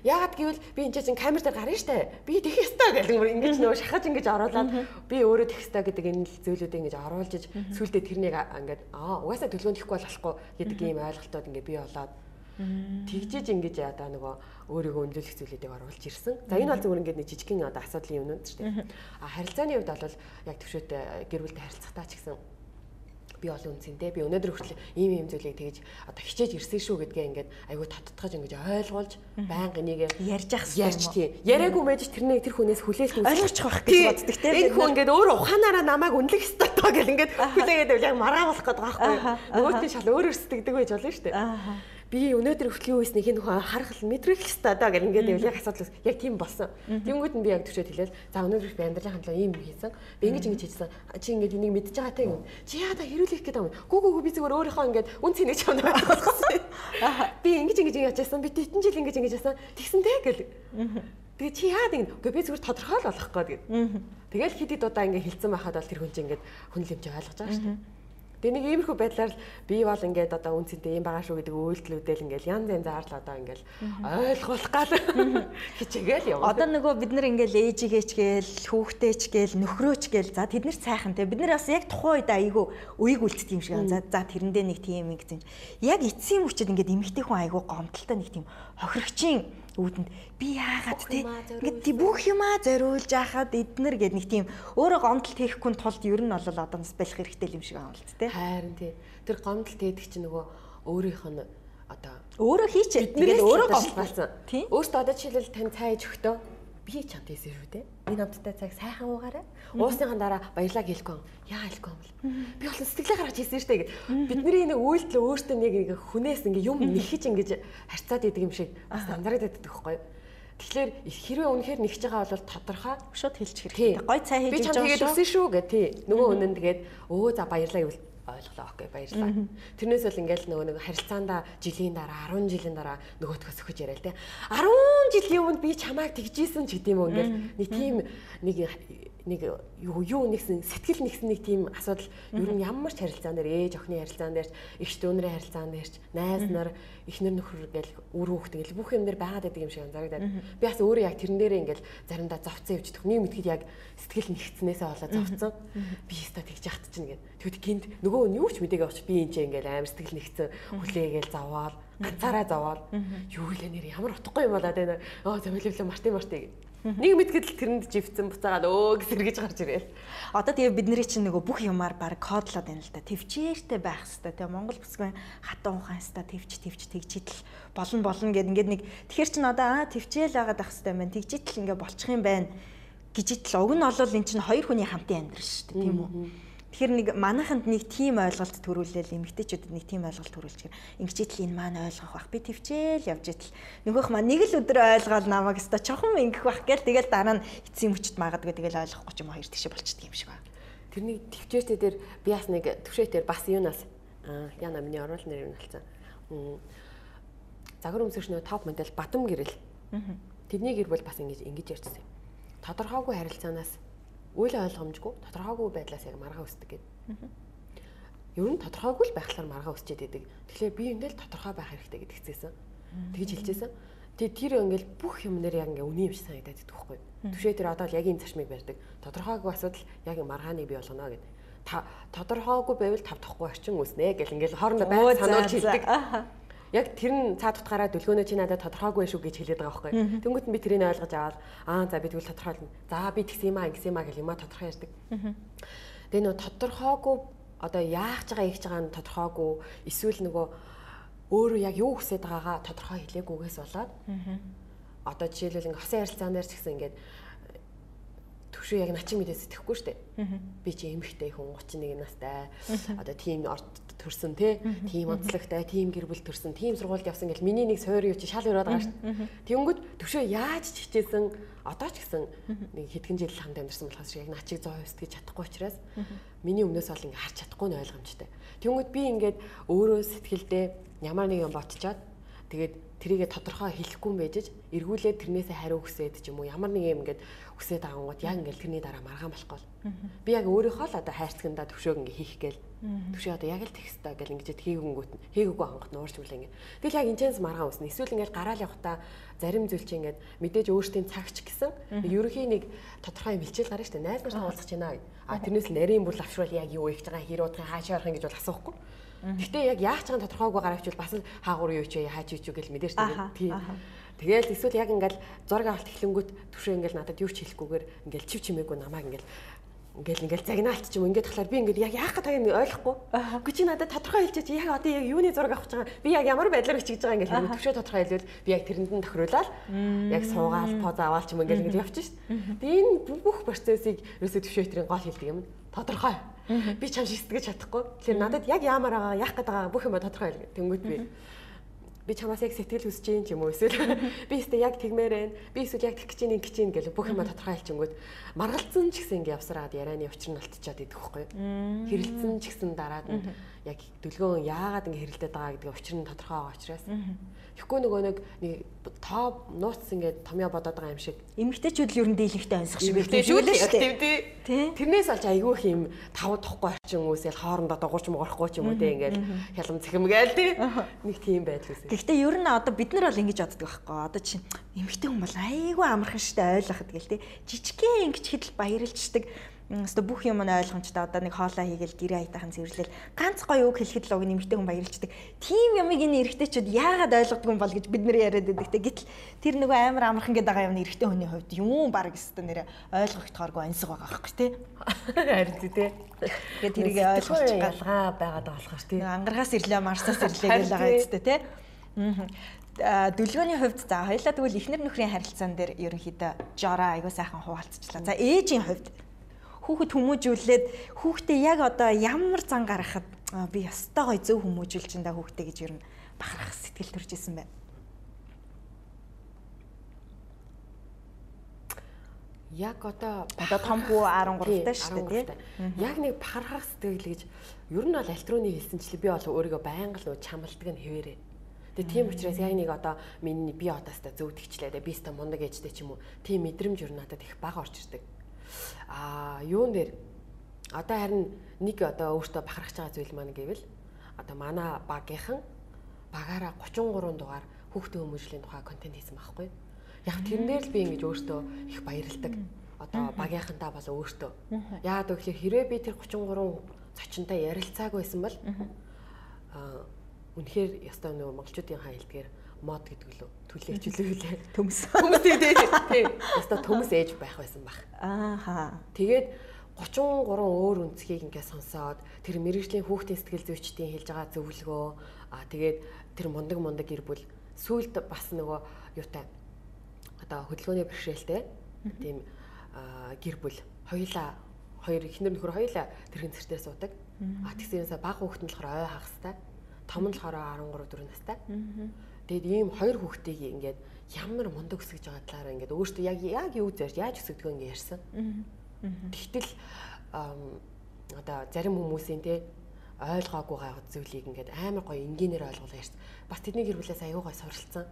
Яагаад гэвэл би энэ чинь камер дээр гарна штэ. Би тэгэх ёстой гэх юм. Ингэж нөгөө шахаж ингэж оруулаад би өөрөө тэгэх ёстой гэдэг энэ зүйлүүдийг ингэж оруулж сүулдэ тэрнийг ингээд аа угаасаа төлөвлөнд ихгүй болохгүй гэдэг ийм ойлголтууд ингээд би болоод тэгжиж ингэж одоо нөгөө өөрийгөө өндөөлөх зүйлүүдийг оруулж ирсэн. За энэ бол зөвхөн ингээд нэг жижигхэн одоо асуудлын юмнууд шүү дээ. А харилцааны хувьд бол яг төвшөөтэй гэр бүлтэй харилцахтаа ч гэсэн би олон үнцэнтэй. Би өнөөдөр хүртэл ийм ийм зүйлийг тэгж одоо хичээж ирсэн шүү гэдгээ ингээд айгүй тодтогч ингэж ойлгуулж байнга энийг ярьж ах ярьж тий. Яриаггүй байж тэрнийг тэр хүнээс хүлээлт ойлгочих байх гэж боддог тий энэ хүн ингээд өөр ухаанаараа намайг үнэлэх ёстой тоо гэл ингээд хүлээгээд яг мараа болох гэдэг байхгүй нөгөөтний шал өөрөөр сэтгэдэг байж болно шүү дээ би өнөөдөр хүртэл юу хийснийг энэ хүн харах мэдрэх хэвээр даа гэл ингээд яг асуудал яг тийм болсон. Тэнгүүд нь би яг төвшөө хэлээл за өнөөдөр би амьдралын хандлага ийм хийсэн. Би ингэж ингэж хийсэн. Чи ингээд энийг мэдж байгаа те юм. Чи яада хэрүүлэх гэдэг юм. Гүү гүү би зүгээр өөрийнхөө ингээд үн цэнийг ч юм байна. Би ингэж ингэж яаж яасан. Би тэтэн жил ингэж ингэж яасан. Тэгсэн те гэл. Тэгээ чи яад ингэ. Гэхдээ би зүгээр тодорхой л болох гээд. Тэгэл хэд хэд удаа ингэ хилцэн байхад бол тэр хүн чинь ингэ хүн лэмж ойлгож байгаа шүү дээ. Тэгээ нэг иймэрхүү байдлаар би бол ингээд одоо үнцэнтэй юм байгаа шүү гэдэг үйлдэлүүдэл ингээд янз янз заарлаа одоо ингээд ойлгуулах гал хичээгээл яваа. Одоо нөгөө бид нар ингээд ээжигээч гээл хүүхдээч гээл нөхрөөч гээл за тэд нар сайхан те бид нар бас яг тухайн үед айгүй үеиг үлддэг юм шиг. За за тэрэндээ нэг тийм юм гэсэн. Яг эцсийн мөчөд ингээд эмэгтэй хүн айгүй гомдолтой нэг тийм хохирогчийн үүдэнд би яагаад те? ингээд тий бүх юмаа зориулж яхад эднэр гэд нэг тийм өөрөө гомдол хийхгүй тулд ер нь бол одоо нас байх хэрэгтэй юм шиг байна л те. Харин тий. Тэр гомдол хийдэг чинь нөгөө өөрийнх нь одоо өөрөө хийчээ тэгээд өөрөө гомдлсон өөртөө одоо жишээлбэл тань цайж өгтөө би чамд хэлсэн шүү дээ. Би намттай цаг сайхан уугаарай. Уусныхан дараа баярлаа гэлгүй. Яа хэлгүй юм бол. Би бол сэтгэлээ гаргаж хэлсэн шүү дээ. Бидний нэг үйлдэл өөртөө нэг нэг хүнээс ингээ юм нэхэж ингэж харьцаад идэг юм шиг анзаараад байдаг байхгүй юу? Тэгэхээр хэрвээ үнэхээр нэгж байгаа бол тодорхой шууд хэлж хэрэгтэй. Гой цай хийж байгаа шүү. Би чам тэгээд өссөн шүү гэх тий. Нөгөө үнэн тэгээд өө за баярлаа гэвэл ойлголоо окей баярлалаа. Тэрнээс бол ингээл нөгөө нэг харилцаанда жилийн дараа 10 жилийн дараа нөгөөтгөөс өгч яриа л те. 10 жилийн өмнө би чамайг тэгжсэн ч гэдэм үү ингээл. Нэг тийм нэг нэг юу юу нэгсэн сэтгэл нэгсэн нэг тийм асуудал ер нь ямар ч харилцаан дээр ээж охины харилцаан дээр эгч дүүнэрийн харилцаан дээр ч найз нар эхнэр нөхөр гэл үр хүүхд гэл бүх юм дээр байгаад байдаг юм шиг анзаардаг. Би бас өөрөө яг тэрэн дээрээ ингээл заримдаа зовцсон явж нэг мэтгэд яг сэтгэл нэгцнээсээ болоод зовцсон. Би өстой тэгж яхад чинь гэд. Тэгвэл гинт нөгөө нь юу ч мэдээгүй авч би энэ ч ингээл амар сэтгэл нэгцэн хүлээгээл заваал ганцаараа заваал. Юу лээ нэр ямар утгагүй юм болоод байна. Оо замилвлээ марти марти. Нэг мэтгэл тэрэнд живцэн буцаагаад өө гэж сэргэж гарч ирээл. Одоо тэгээ бидний чинь нөгөө бүх юмар баг кодлоод байна л да. Төвчээртэй байх хэвээр. Тэгээ Монгол бүсгүй хатан ухаан хэвээр төвч төвч тэгжидэл болно болно гэд ингээд нэг тэгэхэр чин одоо аа төвчээл агаад ах хэвээр байна. Тэгжидэл ингээд болчих юм байна. Гижидэл уг нь олвол эн чинь хоёр хүний хамтын амьдрал шүү дээ тийм үү? Тэгэхээр нэг манайханд нэг тийм ойлголт төрүүлээл эмэгтэйчүүдэд нэг тийм ойлголт төрүүлчихэр ингэжэл энэ маань ойлгох бах би төвчээл явж итэл нөгөөх маань нэг л өдөр ойлгоол намайг өста чохон ингэх бах гээл тэгэл дараа нь эцсийн мөчд магадгүй тэгэл ойлгохгүй ч юм хоёр тэгшээ болчихдөг юм шиг байна. Тэрний төвчээртэй дээр би бас нэг төвшөөтээр бас юунаас яна миний оруулал нэр юм болсон. Загвар өмсөрчнөө топ модель Батам гэрэл. Тэдний гэр бүл бас ингэж ингэж ярьжсэн. Тодорхойгүй харилцаанаас үйл ойлгомжгүй тодорхойгүй байдлаас яг маргаа өсдөг гэдэг. Ер нь тодорхойгүй л байхлаар маргаа өсчээд идэг. Тэгэхээр би ингээл тодорхой байх хэрэгтэй гэдэг хэсэсэн. Тэгж хэлчихсэн. Тэгээ тэр ингээл бүх юм нэр яг ингээ үний юм шиг санагдаад идэх байхгүй. Түшээ тэр одоо л яг энэ зашмыг барьдаг. Тодорхойгүй асуудал яг маргааныг бий болгоно гэдэг. Та тодорхойгүй байвал тавтахгүй орчин үүснэ гэл ингээл хоорондоо байг сануулж хэлдэг. Яг тэр нь цаад утгаараа дүлгөөнөө чи надад тодорхойгүй шүү гэж хэлээд байгаа байхгүй. Тэнгүүт би тэрийг ойлгож аваад аа за би тэгвэл тодорхойлно. За би тэгсэн юм аа ингэсэн юм аа гэл юм аа тодорхой ярьдаг. Тэгээ нөө тодорхойгүй одоо яах гэж байгаа ийж байгаа нь тодорхойгүй эсвэл нөгөө өөрөө яг юу хүсэж байгаагаа тодорхой хэлээгүйгээс болоод одоо жишээлбэл ингээ хосын харилцаан дээр ч гэсэн ингээд төвшөө яг начин мэдээ сэтгэхгүй шүү дээ. Би чи эмэгтэй хүн 31 настай. Одоо тийм орд төрсөн те. Тийм онцлогтой, тийм гэр бүл төрсөн, тийм сургуульд явсан гэл миний нэг суур юу чи шал өрөөд байгаа шүү дээ. Тэнгүүд төвшөө яаж ч хичээсэн одоо ч гэсэн нэг хэдхэн жил хамт амьдсан болохоос яг начиг 100% гэж чадахгүй учраас миний өмнөөс бол ингээ харж чадахгүй нь ойлгомжтой. Тэнгүүд би ингээд өөрөө сэтгэлдээ ямар нэг юм ботчоод тэгээд тэрийгэ тодорхой хэлэхгүй юм байж эргүүлээд тэрнээсээ хариу хүсээд ч юм уу ямар нэг юм ингээд хүсээд агангууд яг ингээд тэрний дараа маргаан болохгүй бол. Би яг өөрийнхөө л одоо хайрцагнда төвшөөг ингээд хийх гээл төвшөө одоо яг л текстаа гэл ингээд хийгэнгүүт нь хийгээгүй хангахт нуурч үлээ ингээд тэгэл яг энэчээс маргаан үснэ. Эсвэл ингээд гараал явахта зарим зүйл чинь ингээд мэдээж өөртөө цагч гэсэн ерөнхийн нэг тодорхой юм хилчээл гарна дээ найз нартай уулзах чинь аа. А тэрнээс нарийн бүр лавшруул яг юу их байгаа хэр удахын хаашаа орох юм гэж бол асуухгүй. Гэхдээ яг яаж ч гэн тодорхойгүй гаравчвал бас л хаагур юу ч яаж юу ч гэл мэдээж тийм. Тэгээл эсвэл яг ингээл зураг авалт эхлэнгүүт төвшөө ингээл надад юу ч хэлэхгүйгээр ингээл чив чимээгүй намайг ингээл ингээл ингээл загнаалт ч юм ингээд тахлаар би ингээд яг яах гэдэг юм ойлгохгүй. Үгүй чи надад тодорхой хэлчихэж яг одоо яг юуны зураг авах гэж байгаа. Би яг ямар байдлаар бичиж байгаа ингээд хэвээр төвшөө тодорхой хэлвэл би яг тэрэнд нь тохируулаад яг суугаал поз аваал ч юм ингээд ингээд явчих шít. Тэгээ энэ бүх процессыг ерөөсөө төвшөө хэтрийн гол хэлдэг юм. Тодорхой Би чам шигтгэж чадахгүй. Тэгэхээр надад яг яамаар байгаа, яах гээд байгаа бүх юм тодорхой байл. Тэнгүүт би би чамаас яг сэтгэл хүсэж юм ч юм уу эсвэл би өөртөө яг тэгмээр байна. Би эсвэл яг тэгэх гэж нэг гэж гэл бүх юм тодорхой хэлчихэнгүүт маргалцсан ч гэсэн ингэ явсараад ярианы учир нь олтчиход идэх байхгүй. Хэрэлцэн ч гэсэн дараад нь яг дүлгөөн яагаад ингэ хэрэлдээд байгаа гэдэг учир нь тодорхой байгаа учраас Тэгэхгүй нөгөө нэг нэг топ нууц ингээд томьёо бодоод байгаа юм шиг. Эмэгтэйчүүд л ер нь дийлэнхтэй онцох шиг шүү дээ шүү дээ. Тэрнээс олж айгүй их юм тав тохгүй орчин хүмүүсэл хоорондоо дугуйч муурахгүй ч юм уу те ингээд хялам цэхэм гээл те. Нэг тийм байдал үсэ. Гэхдээ ер нь одоо бид нар бол ингэж боддог байхгүй. Одоо чинь эмэгтэй хүн бол айгүй амархан штэ ойлгоход гэл те. Жижигхэн ингэж хидэл баярлждаг өстө бүх юм нь ойлгомжтой одоо нэг хоолоо хийгээл гэрээ хайтахан цэвэрлэл ганц гоё үг хэлэхэд л уг нэмэгтэй хүн баярлцдаг. Тим ямыг энэ эрэгтэйчүүд яагаад ойлгодгүй юм бол гэж бид нэр яриад байдаг. Гэтэл тэр нөгөө амар амархан гэдэг байгаа юм эрэгтэй хүний хувьд юм баг өстө нэрэ ойлгох тохиоргүй ансаг байгаа байхгүй те. Харин тий. Тэгээд тэрийг ойлгох галгаа байгаад байгаа болохоор тий. Ангаргаас ирлээ марсаас ирлээ гэж байгаа үстэ те. Аа дүлгөөний хувьд за хоёлаа тэгвэл эхнэр нөхрийн харилцаан дээр ерөнхийдөө жороо аягүй сайхан хуваалцчихлаа. За ээжийн хувьд хүүхэд хүмүүжүүлээд хүүхдээ яг одоо ямар зан гаргахад би ястай гоё зөв хүмүүжүүлж энэ хүүхдээ гэж ер нь бахарах сэтгэл төрж исэн байна. Яг одоо одоо том хүү 13 таа шүү дээ тийм. Яг нэг бахархах сэтгэл гэж ер нь бол альтрууны хэлсэнчлээ би бол өөрийгөө байнга л чамлдаг нь хэвээрээ. Тэгээ тийм учраас яг нэг одоо миний би одоостай зөв тэгчлээ. Би ста мундаг ээжтэй ч юм уу. Тийм мэдрэмж ер нь надад их бага орж ирдэг а юун дээр одоо харин нэг одоо өөртөө бахархаж байгаа зүйл маань гэвэл одоо манай багийнхан багаараа 33 дугаар хүүхдийн хүмүүжлийн тухай контент хийсэн байхгүй. Яг тэрнээр л би ингэж өөртөө их баярлдаг. Одоо багийнхантаа болоо өөртөө. Яагаад гэвэл хэрвээ би тэр 33 зочинтой ярилцаагүй байсан бол аа үнэхээр ястаа нөгөө монголчуудын хаа хэлдгээр мод гэдэг лөө түлээч үлээ төмс. Төмс тийм яста төмс ээж байх байсан баг ааха. Тэгээд 33 өөр үнцгийг ингээ сонсоод тэр мэрэгжлийн хүүхдийн сэтгэл зүйчдийн хэлж байгаа зөвлөгөө аа тэгээд тэр мундаг мундаг гэр бүл сүулт бас нөгөө юутай одоо хөдөлгөөний бэрхшээлтэй тийм гэр бүл хоёулаа хоёр ихнэр нөхөр хоёулаа тэрхэн цэртээр суудаг. А тэгсээрээс баг хүүхэд нь болохоор ой хагастай том нь болохоор 13 4 настай Тэгэд ийм хоёр хүүхдийг ингээд ямар мундаг өсгөж байгаа талаараа ингээд өөртөө яг яг юу зэрж яаж өсгөдгөө ингээд ярьсан. Тэгтэл одоо зарим хүмүүсийн те ойлгоогүй гайхад зүйлийг ингээд амар гоё энгийнээр ойлгуулаа ярьсан. Бас тэдний гэр бүлээс аягүй гоё суралцсан.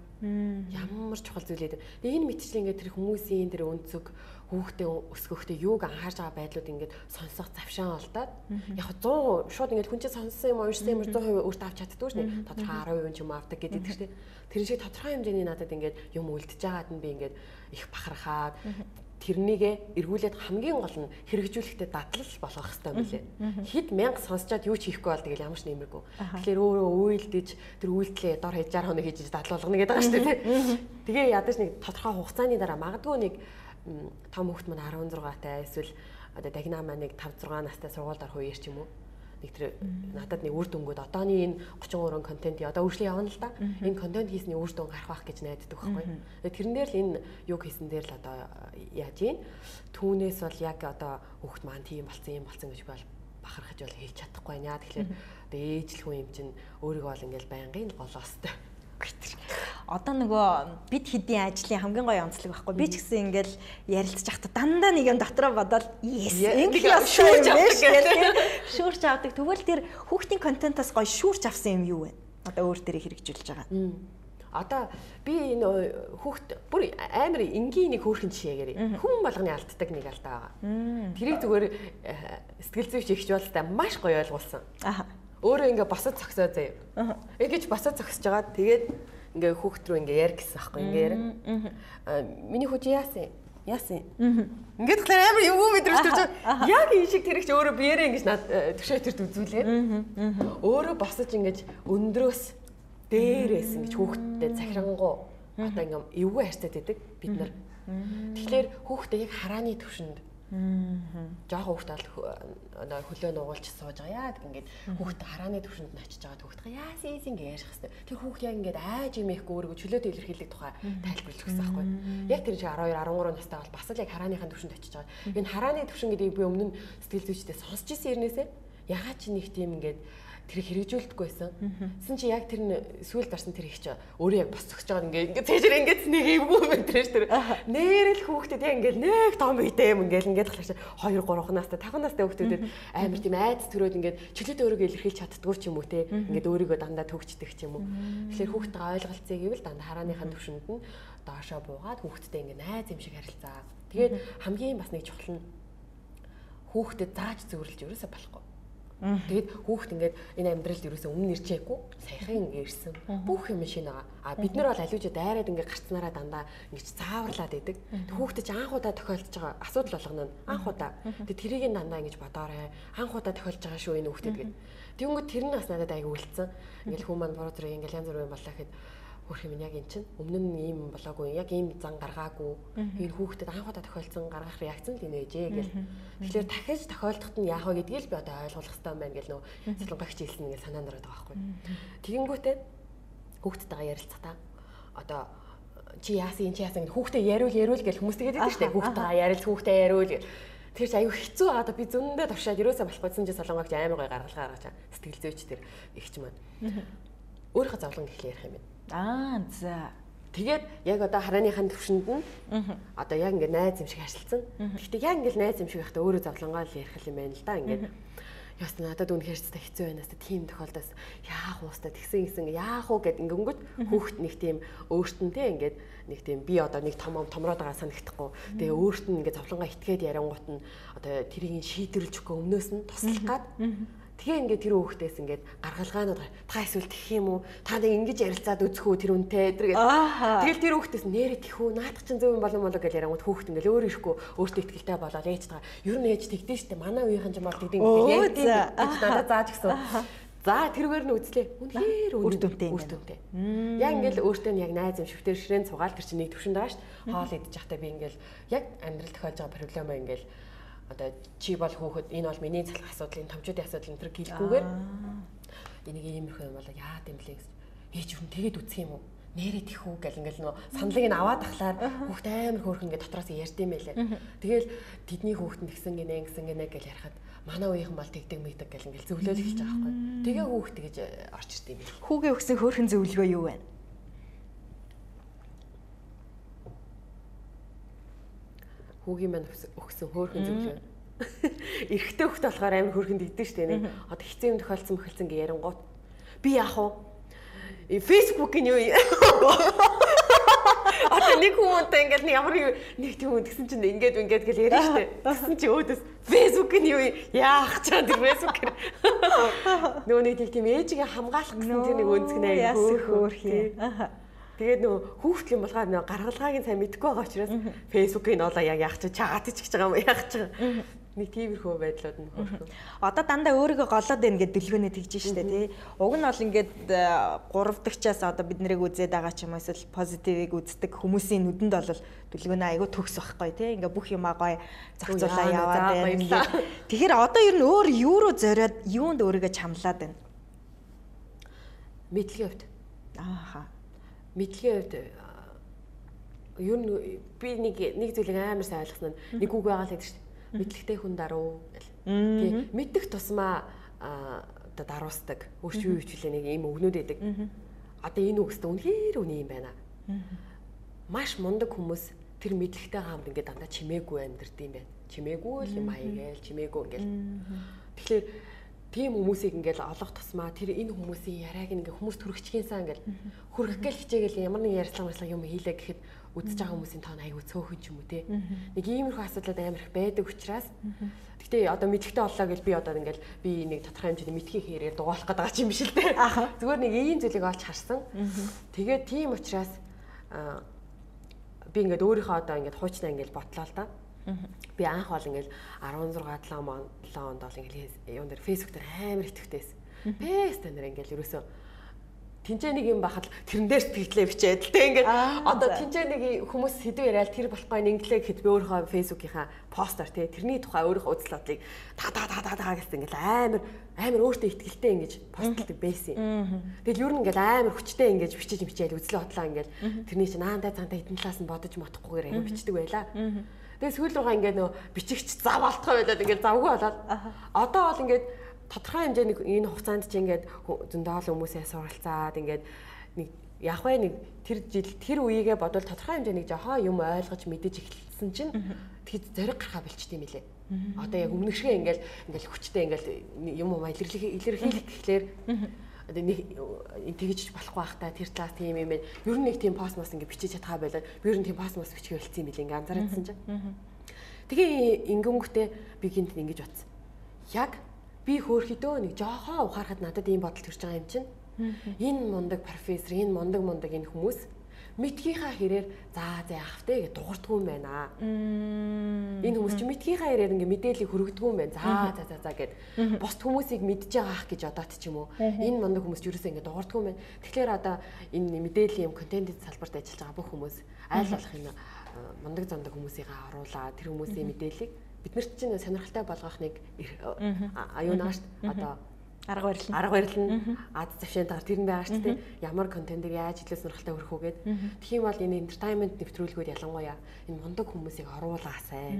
Ямар чухал зүйлээд. Энэ мэтчлэн ингээд тэр хүмүүсийн тэр өнцөг хүүхдээ өсгөхдөө юуг анхаарч байгаа байдлууд ингээд сонсох завшаан олдоод яг 100 шууд ингээд хүн чинь сонссон юм уншсан юм 100% өөртөө авч чаддгүй шнэ. Тодорхой 10% ч юм авдаг гэдэг чинь. Тэр шиг тодорхой хэмжээний надад ингээд юм үлдэж байгаад нь би ингээд их бахархаад тэрнийгээ эргүүлээд хамгийн гол нь хэрэгжүүлэхдээ дадлал болгох хэрэгтэй юм билээ. Хэд мянга сонсчоод юу ч хийхгүй бол тэгэл ямар ч нэмэргүй. Тэгэхээр өөрөө уйлдэж тэр үйлдэлээ дор хаяж 60 хоног хийж дадлуулгана гэдэг байгаа шүү дээ. Тэгээ ядаж нэг тодорхой хугацааны дараа магадгүй нэг том хүүхэд маань 16 таа эсвэл одоо дагнаа маань нэг 5 6 настай сургуульд орох үеэр ч юм уу нэг тэр надад нэг үр дүнгууд одооны энэ 33 контент одоо үргэлжлэн явна л да. Энэ контент хийсний үр дүн гарах байх гэж найддаг байхгүй. Тэрэн дээр л энэ юг хийсэн дээр л одоо яаж юм. Түүнээс бол яг одоо хүүхд маань тийм болцсон юм болцсон гэж бол бахархаж бол хэлж чадахгүй байна. Тэгэхээр одоо ээжлэх хүн юм чинь өөрийгөө бол ингээл байнгын голоостой одоо нөгөө бид хэдийн ажлын хамгийн гоё онцлог байхгүй. Би ч гэсэн ингээл ярилцж байхдаа дандаа нэг юм дотроо бодоод yes ингээл шүүрч авдаг гэх шүүрч авдаг. Тэгвэл тэр хүүхдийн контентоос гоё шүүрч авсан юм юу вэ? Одоо өөр дээрээ хэрэгжүүлж байгаа. Одоо би энэ хүүхд бүр амар энгийн нэг хөөрхөн жишээгээрээ хүн болгоны алддаг нэг алдаа байгаа. Тэрийг зүгээр э, сэтгэл зүйч ихч болтой маш гоё ойлгуулсан. Аа. Өөрөө ингээ босод цогсоо заяа. Ингэж босод зогсож байгаа. Тэгээд ингээ хүүхд рүү ингээ яар гэсэн аахгүй ингээ яар. Миний хүүч яасан? Яасан? Ингээд тэгэхээр амар юм мэдрэмж төрж байгаа. Яг энэ шиг тэрэгч өөрөө биеэрээ ингэж над төвшөө төрт үзүүлээ. Өөрөө босож ингэж өндрөөс дээрээс ингэж хүүхдтэй захирангуу одоо ингээм эвгүй харьцаад идэг бид нар. Тэгэхээр хүүхдээ яг харааны төвшөнд Жохо хүүхд одоо хөлөө нугуулж сууж байгаа. Яа гэх ингээд хүүхд харааны төвшөнд нь очиж байгаа хүүхд яасан ийс ингэ ярих хэвээр. Тэр хүүхд яг ингээд айж юм ихгүй өөрийгөө чөлөөтэй илэрхийлэх тухай тайлбарлаж өгсөн байхгүй. Яг тэр шиг 12 13 настай бол бас л яг харааны төвшөнд очиж байгаа. Энэ харааны төвшин гэдгийг би өмнө нь сэтгэл зүйчдээ сонсч ирсэн хэрнээсээ ягаад чи нэг тийм ингээд тэрийг хэрэгжүүлдэггүй байсан. Тэсэн чи яг тэр сүйд дарсан тэр их чи өөрөө яг босцогч байгаа ингээ ингээ цээжэр ингээд нэг эвгүй мэтрэж тэр. Нэрэл хүүхдэд яг ингээ нэг том үедээ юм ингээл ингээд талаш 2 3 настай 5 настай хүүхдүүдэд амар тийм айц төрөөд ингээд чөлөөтэй өөрийгөө илэрхийлж чаддгүй ч юм уу те? Ингээд өөрийгөө дандаа төгчдөг ч юм уу. Тэгэхээр хүүхдтэйгээ ойлголцъё гэвэл дандаа харааныхаа төвшөнд нь доошоо буугаад хүүхдтэй ингээ найз юм шиг харилцаа. Тэгээд хамгийн бас нэг чухал нь хүүхдэд зааж зөвөрлж ерөөсө болохгүй Тэгээд хүүхд ингээд энэ амьдралд ерөөсөө өмнө ирчээгүй саяхан ингээд ирсэн. Бүх юм шинэ байгаа. А бид нар бол аливаа дайраад ингээд гарцнараа дандаа ингээд цааварлаад идэг. Хүүхд ч анхудаа тохиолдож байгаа асуудал болгоно анхудаа. Тэгээд тэрийг дандаа ингэж бодоорой. Анхудаа тохиолж байгаа шүү энэ хүүхдэд гэдэг. Тэнгүүд тэр нь бас надад аяг үлдсэн. Ингээд хүмүүс маань буруу зэрэг ингээд янз бүрийн боллоо гэхэд хөрх юм яг эн чинь. Өмнө нь ийм болоогүй яг ийм зан гаргаагүй. Энэ хүүхдэд анхудаа тохиолдсон гаргах реакц нь энэ ээжээ гэл. Тэгэхээр дахиж тохиолдоход нь яах вэ гэдгийг л би одоо ойлгох хэрэгтэй юм байна гэл нөө. Солонгогч хэлсэн нэг санаанд ороод байгаа байхгүй. Тэгэнгүүтээ хүүхдтэйгээ ярилцахтаа одоо чи яасан чи яасан хүүхдээ яриул яриул гэл хүмүүс тэгээд байдаг шүү дээ. Хүүхдтэйгээ ярил хүүхдээ яриул гэл. Тэр чи аюу хэцүү. Аа би зөндөө тавшаад ерөөсөө болохгүйсэн чи солонгогч амар гой гаргалгаа гаргаж сэтгэл зүйч тэр ихч маань өөрийнхөө зовлон гэхлээр ярих юм байна Аа за. Тэгээд яг одоо харааныхын төвшөнд нь одоо яг ингээд найз юм шиг харилцсан. Гэхдээ яг ингээд найз юм шиг байхдаа өөрөө зовлонгоо л ярих юм байна л да ингээд. Яс надад үнэхээр ч хэцүү байна тест тийм тохиолдолд яах уустай тэгсэн гисэн яах уу гэд ингээд хүүхд нэг тийм өөртөнтэй ингээд нэг тийм би одоо нэг том томроод байгаа санагдахгүй. Тэгээ өөрт нь ингээд зовлонгоо итгээд ярангуут нь одоо тэрийг шийдвэрлэж өгөх өмнөөс нь туслах гад Тэгээ ингээд тэр хүүхдээс ингээд гаргалгаанууд та эсвэл тэх юм уу? Та нэг ингэж ярилцаад үзэх үү тэр үнтэй тэр гэдэг. Тэгэл тэр хүүхдээс нэрэ тэх үү? Наадах чинь зөв юм болов болоо гэж ярангууд хүүхд ингээд өөр ирэхгүй өөртөө ихтэй болоод ээж тагаа. Ер нь ээж тэгдэж штэ манай үеийнхэн ч юм бол тэгдэг яг тийм надад зааж гисэн. За тэргээр нь үзлээ. Үнэхээр үр дүнтэй үр дүнтэй. Яг ингээл өөртөө нь яг найз юм шүвтэр ширээн цугаал тэр чинь нэг төвшөнд байгаа шүү. Хоол идэж явахдаа би ингээл яг амьдрал тохиолж байгаа проблема ингээл одоо чи бол хөөхөд энэ бол миний цалах асуудал энэ томчуудын асуудал энэ төр гэлгүүгээр энийг иймэрхүү юм бол яа гэм блэ гэж ээж хүн тэгээд үсэх юм уу нэрээ тихүү гэл ингээл нөө саналыг нь аваад тахлаар хүүхд амар хөөрхөн ингээд дотроос ярьд юм байлээ. Тэгэл тэдний хүүхд нь гисэн гинэ гисэн гинэ гэл ярихад манай үеийнхэн бол тэгдэг мэгдэг гэл ингээл зөвлөөл эхэлж байгаа байхгүй. Тэгээ хүүхд тэгэж орч ирд юм. Хүүгээ өгсөн хөөрхөн зөвлөгөө юу вэ? Хүүгийн маань өгсөн хөөрхөн зөвлөгөө Эрэгтэй хөхт болохоор амар хөрхөнд идэж штэ нэг. Одоо хэцүү юм тохиолдсон мөхөлцөн гэ ярингууд. Би яах вэ? Facebook-ийн юу Одоо нэг хүмүүнтэй ингээд ямар нэг тийм хүн гэсэн чинь ингээд ингээд гэл яриа штэ. Тэгсэн чи өөдөөс Facebook нь юу яах чаа тэр Facebook. Нөгөө нэг тийм ээжигээ хамгаалах гэсэн тэр нэг өнцг нэ хөөх юм. Тэгээд нөгөө хүүхдл юм болохоор нөгөө гаргалгаагийн сайн мэдгүй байгаа учраас нь олоо яг яах чи чагаад ичгэж байгаа юм яах чи нэг тиймэрхүү байдлууд нь хөрхөө. Одоо дандаа өөрийгөө голоод байна гэдэг дэлгөөнэ тэгж штэ тий. Уг нь бол ингээд 3 дахьчаас одоо бид нарыг үзээд байгаа ч юм уу эсвэл позитивыг үздэг хүмүүсийн нүдэнд бол дэлгөөнэ айгүй төгс байхгүй тий. Ингээд бүх юмаа гоё зохицуулаа яваад байна. Тэгэхээр одоо ер нь өөр юу руу зориод юунд өөрийгөө чамлаад байна? Мэдлэгийн хувьд. Ааха. Мэдлэгийн хувьд ер нь би нэг нэг зүйлийг амар сайн ойлгосон нь нэг үг байгаа л гэдэг шүү дээ мэдлэгтэй хүн даруу гэл. Тий мэддэг тусмаа оо даруусдаг. Өөрч юу хвчлээ нэг ийм өгнүүд байдаг. Одоо энэ үгстэй үнэхээр үний юм байна. Маш мундаг хүмүүс тэр мэдлэгтэй хаамд ингээд дандаа чимээгүй амьдрд юм байна. Чимээгүй л юм аягээл чимээгүй ингээл. Тэгэхээр тийм хүмүүсийг ингээл олох тусмаа тэр энэ хүмүүсийн яриаг ингээ хүмүүс төрөгчгийнсаа ингээл хүрхэх гээл хичээгээл ямар нэг ярьслага марслага юм хийлээ гэхэд үзэж байгаа хүмүүсийн тоон аягүй цөөхөн ч юм уу те. Нэг иймэрхүү асуудлууд амар их байдаг учраас Гэтэ одоо мэдхтэй боллоо гэж би одоо ингээл би нэг тодорхой хэмжээний мэдхийг хэрэг дугаалах гэдэг байгаа юм биш л те. Зүгээр нэг ийм зүйлийг олж харсан. Тэгээд тийм учраас би ингээд өөрийнхөө одоо ингээд хуучнаа ингээд ботлоо л да. Би анх бол ингээл 16 7 онд бол ингээл юун дээр фэйсбүүк дээр амар итгэвтэйсэн. Пэс тань ингээл ерөөсөө тэнцээ нэг юм бахад тэрэн дээр сэтгэлээ бичээд л тэг ингээд одоо тэнцээ нэг хүмүүс сэдв яриад тэр болохгүй инглээ гэхэд би өөрийнхөө фэйсбүүкийнхаа постэр тий тэрний тухай өөрийнхөө үзэл бодлыг та та та та та гэсэн ингээд амар амар өөртөө ихтгэлтэй ингэж постлдаг байсан. Тэгэл ер нь ингээд амар хүчтэй ингэж бичиж бичээд үзэл бодлоо ингээд тэрний чинь наандаа цаантаа хитэн талаас нь бодож матахгүйгээр аяа бичдэг байла. Тэгээ сүүл рүүгээ ингээд нөө бичигч зав алтхаа байлаад ингээд завгүй болоод. Одоо бол ингээд тодорхой хэмжээний энэ хугацаанд чи ингээд зөндөөл хүмүүсээ суралцаад ингээд нэг яг вэ нэг тэр жил тэр үеигээ бодвол тодорхой хэмжээний жохоо юм ойлгож мэдэж эхэлсэн чинь тэгэд зориг гарахаа болчт юм лээ. Одоо яг өмнөшгөө ингээл ингээл хүчтэй ингээл юм уу илэрлэх илэрхийлэх гэхлээр нэг тэгж болохгүй бах та тэр талаас тийм юм байна. Ер нь нэг тийм пост мас ингээ бичиж чадхаа байлаа. Би ер нь тийм пост мас бичих болцсон юм билээ ингээ анзаараадсан чинь. Тэгээ ингэнгүүтээ би гинт ингэж утсан. Яг би хөөхөдөө нэг жоохоо ухаарахад надад ийм бодол төрж байгаа юм чинь. Энэ мундаг профессор, энэ мундаг мундаг энэ хүмүүс мэдгийнхаа хэрээр за за яахвтэ гэж дуурдгүй юм байна. Энэ хүмүүс чинь мэдгийнхаа хэрээр ингээ мэдээллийг хүргдэггүй юм байна. За за за за гэд бос хүмүүсийг мэдж байгаа ах гэж одоот ч юм уу. Энэ мундаг хүмүүс ч ерөөсөө ингээ дуурдгүй юм байна. Тэгэхээр одоо энэ мэдээллийн юм контентын салбарт ажиллаж байгаа бүх хүмүүс айл болох энэ мундаг зандаг хүмүүсийг оруулаад тэр хүмүүсийн мэдээллийг биднэрт чинь сонирхолтой болгох нэг аюунаа шүү дээ. Одоо арга барил нь арга барил нь ад завшаантаар тэр нь байгаа шүү дээ. Ямар контентыг яаж хэлээ сонирхолтой өрөх үгээд. Тэгэх юм бол энэ entertainment нэвтрүүлгүүд ялангуяа энэ мундаг хүмүүсийг оруулаасай.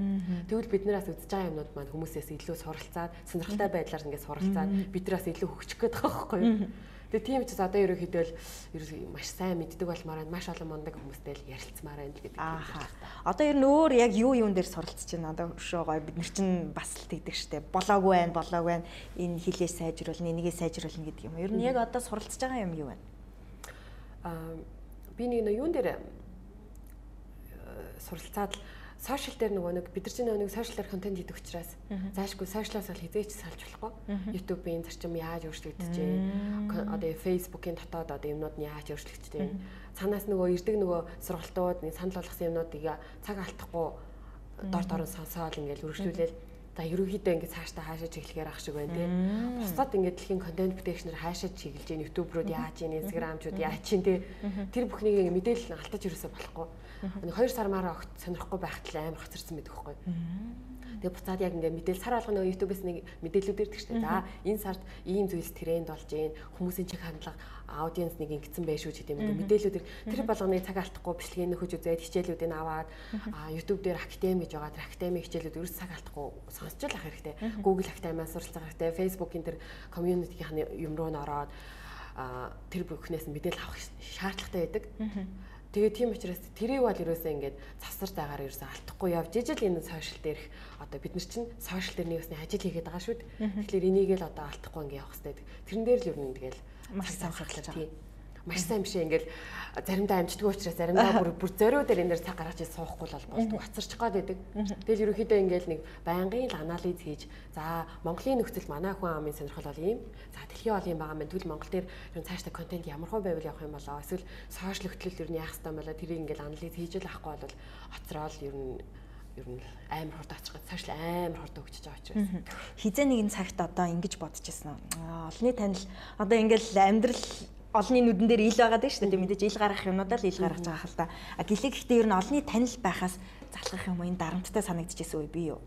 Тэгвэл биднээс үзэж байгаа юмнууд маань хүмүүсээс илүү суралцаад сонирхолтой байдлаар ингээд суралцаад биднээс илүү хөгжих гээд байгаа байхгүй юу? Тэгээ тийм ч одоо ерөөхдөө л ерөө маш сайн мэддэг болмаар маш олон мундаг хүмүүстэй л ярилцмаар байна л гэдэг. Ааха. Одоо ер нь өөр яг юу юун дээр суралцж байна. Одоо өшөө гоё бид нар чинь бас л тэгдэг штеп. Болоогүй байна, болоогүй байна. Энэ хилээ сайжруулна, энийгээ сайжруулна гэдэг юм. Ер нь яг одоо суралцж байгаа юм юу вэ? Аа би нэг юун дээр суралцаад л сошиал дээр нөгөө нэг бид нар чинь нөгөө сошиал дээр контент хийдэг учраас заашгүй сошиалаас бол хизээч салж болохгүй. YouTube-ийн зарчим яаж өөрчлөгдөж байна? Одоо Facebook-ийн дотоод одоо юмнууд нь яаж өөрчлөгдөж байна? Цаанаас нөгөө ирдэг нөгөө сургалтууд санал болгосон юмнуудыг цаг алдахгүй дор дорн сонсоол ингээл үргэлжлүүлээл За ерөнхийдөө ингээд цаашдаа хаашаа чиглэхээр ах шиг байна тий. Бусдад ингээд дэлхийн контент бүтээхнэр хаашаа чиглэж гин YouTube руу яаж Instagram-чууд яаж тий. Тэр бүхнийг мэдээлэл нь алдаж юусаа болохгүй. Нэг 2 сар мараа огт сонирхгүй байхад л амар хоцорсон байдаг хгүй. Тэгээ буцаад яг ингээд мэдээл сар болгоно YouTube-с нэг мэдээлэлүүд ирдэг штэ. За энэ сард ийм зүйлс тренд болж гин хүмүүсийн чиг хандлага аудиенс нэг ингэсэн байх шүү ч гэдэг юм. Мэдээлэлүүд тэр болгоны цаг алдахгүй бичлэгийг нөхөж үзээд хичээлүүдийг аваад YouTube дээр академи гэж байгаа. Тэр академи хичээлүүд ерөөс цаг алдахгүй сонсч л ах хэрэгтэй. Google академиас суралцах хэрэгтэй. Facebook-ийн тэр community-ийн юм руу н ороод тэр бүхнээс мэдээлэл авах шаардлагатай байдаг. Тэгээ тийм учраас тэрийг бол ерөөсөө ингээд завсар заагаар ерөөсөө алдахгүй явж ижил энэ сошиал дээрх одоо бид нар чинь сошиал дээр нэгсний ажил хийгээд байгаа шүү дээ. Тэгэхээр энийг л одоо алдахгүй ингээд явах хэрэгтэй. Тэрэн дээр л ер нь тэгэл маш сайн судлаж байгаа маш сайн биш ингээл заримдаа амжтгүй учраас заримдаа бүр бүр зориу дээр энэ дээр цаг гаргаж суухгүй л болдог хацарч гад байдаг. Тэгэл ерөнхийдөө ингээл нэг байнгын л анализ хийж за Монголын нөхцөл манай хүн амын сонирхол бол ийм. За дэлхийн ол юм байгаа мэн тэгвэл Монгол дээр ер нь цаашдаа контент ямар хөө байвал явах юм болоо эсвэл сошиал хөтлөл ер нь яах юм болоо тэрийг ингээл анализ хийж л авахгүй бол хоцрол ер нь ер нь амар хурд очих гэж цааш амар хурд өгч байгаа учраас хизээ нэгэн цагт одоо ингэж бодчихсон. Олны танил одоо ингээл амьдрал олонний нүдэн дээр ил байгаа дээ шүү дээ. Мэдээж ил гаргах юмудаа л ил гаргаж байгаа хэл та. А гэлээ гэхдээ ер нь олонний танил байхаас залхах юм энэ дарамттай санагдчихсэн үе бий юу?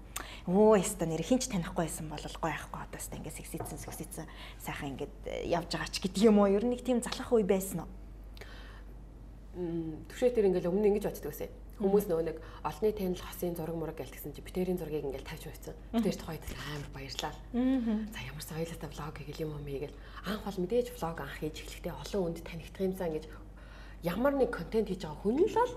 Өө яста нэр хинч танихгүй байсан бол гой ахгүй одоо яста ингээд сэгсэцэн сэгсэцэн сайхан ингээд э, явж байгаа ч гэдэг юм уу? Ер нь нэг тийм залхах үе байсан уу? Түшээ тэр ингээд өмнө ингэж боддог байсан Хүмүүс нөгөө нэг олонний танил хосын зураг мураг гэлтгсэн чи битэрийн зургийг ингээл тавьж байцсан. Битэр тухайд амар баярлаа. За ямар соёлтой влог хийгээл юм юм хийгээл анх бол мэдээж влог анх хийж эхлэхдээ олон хүнд танигдах юмсан гэж ямар нэг контент хийж байгаа хүн л бол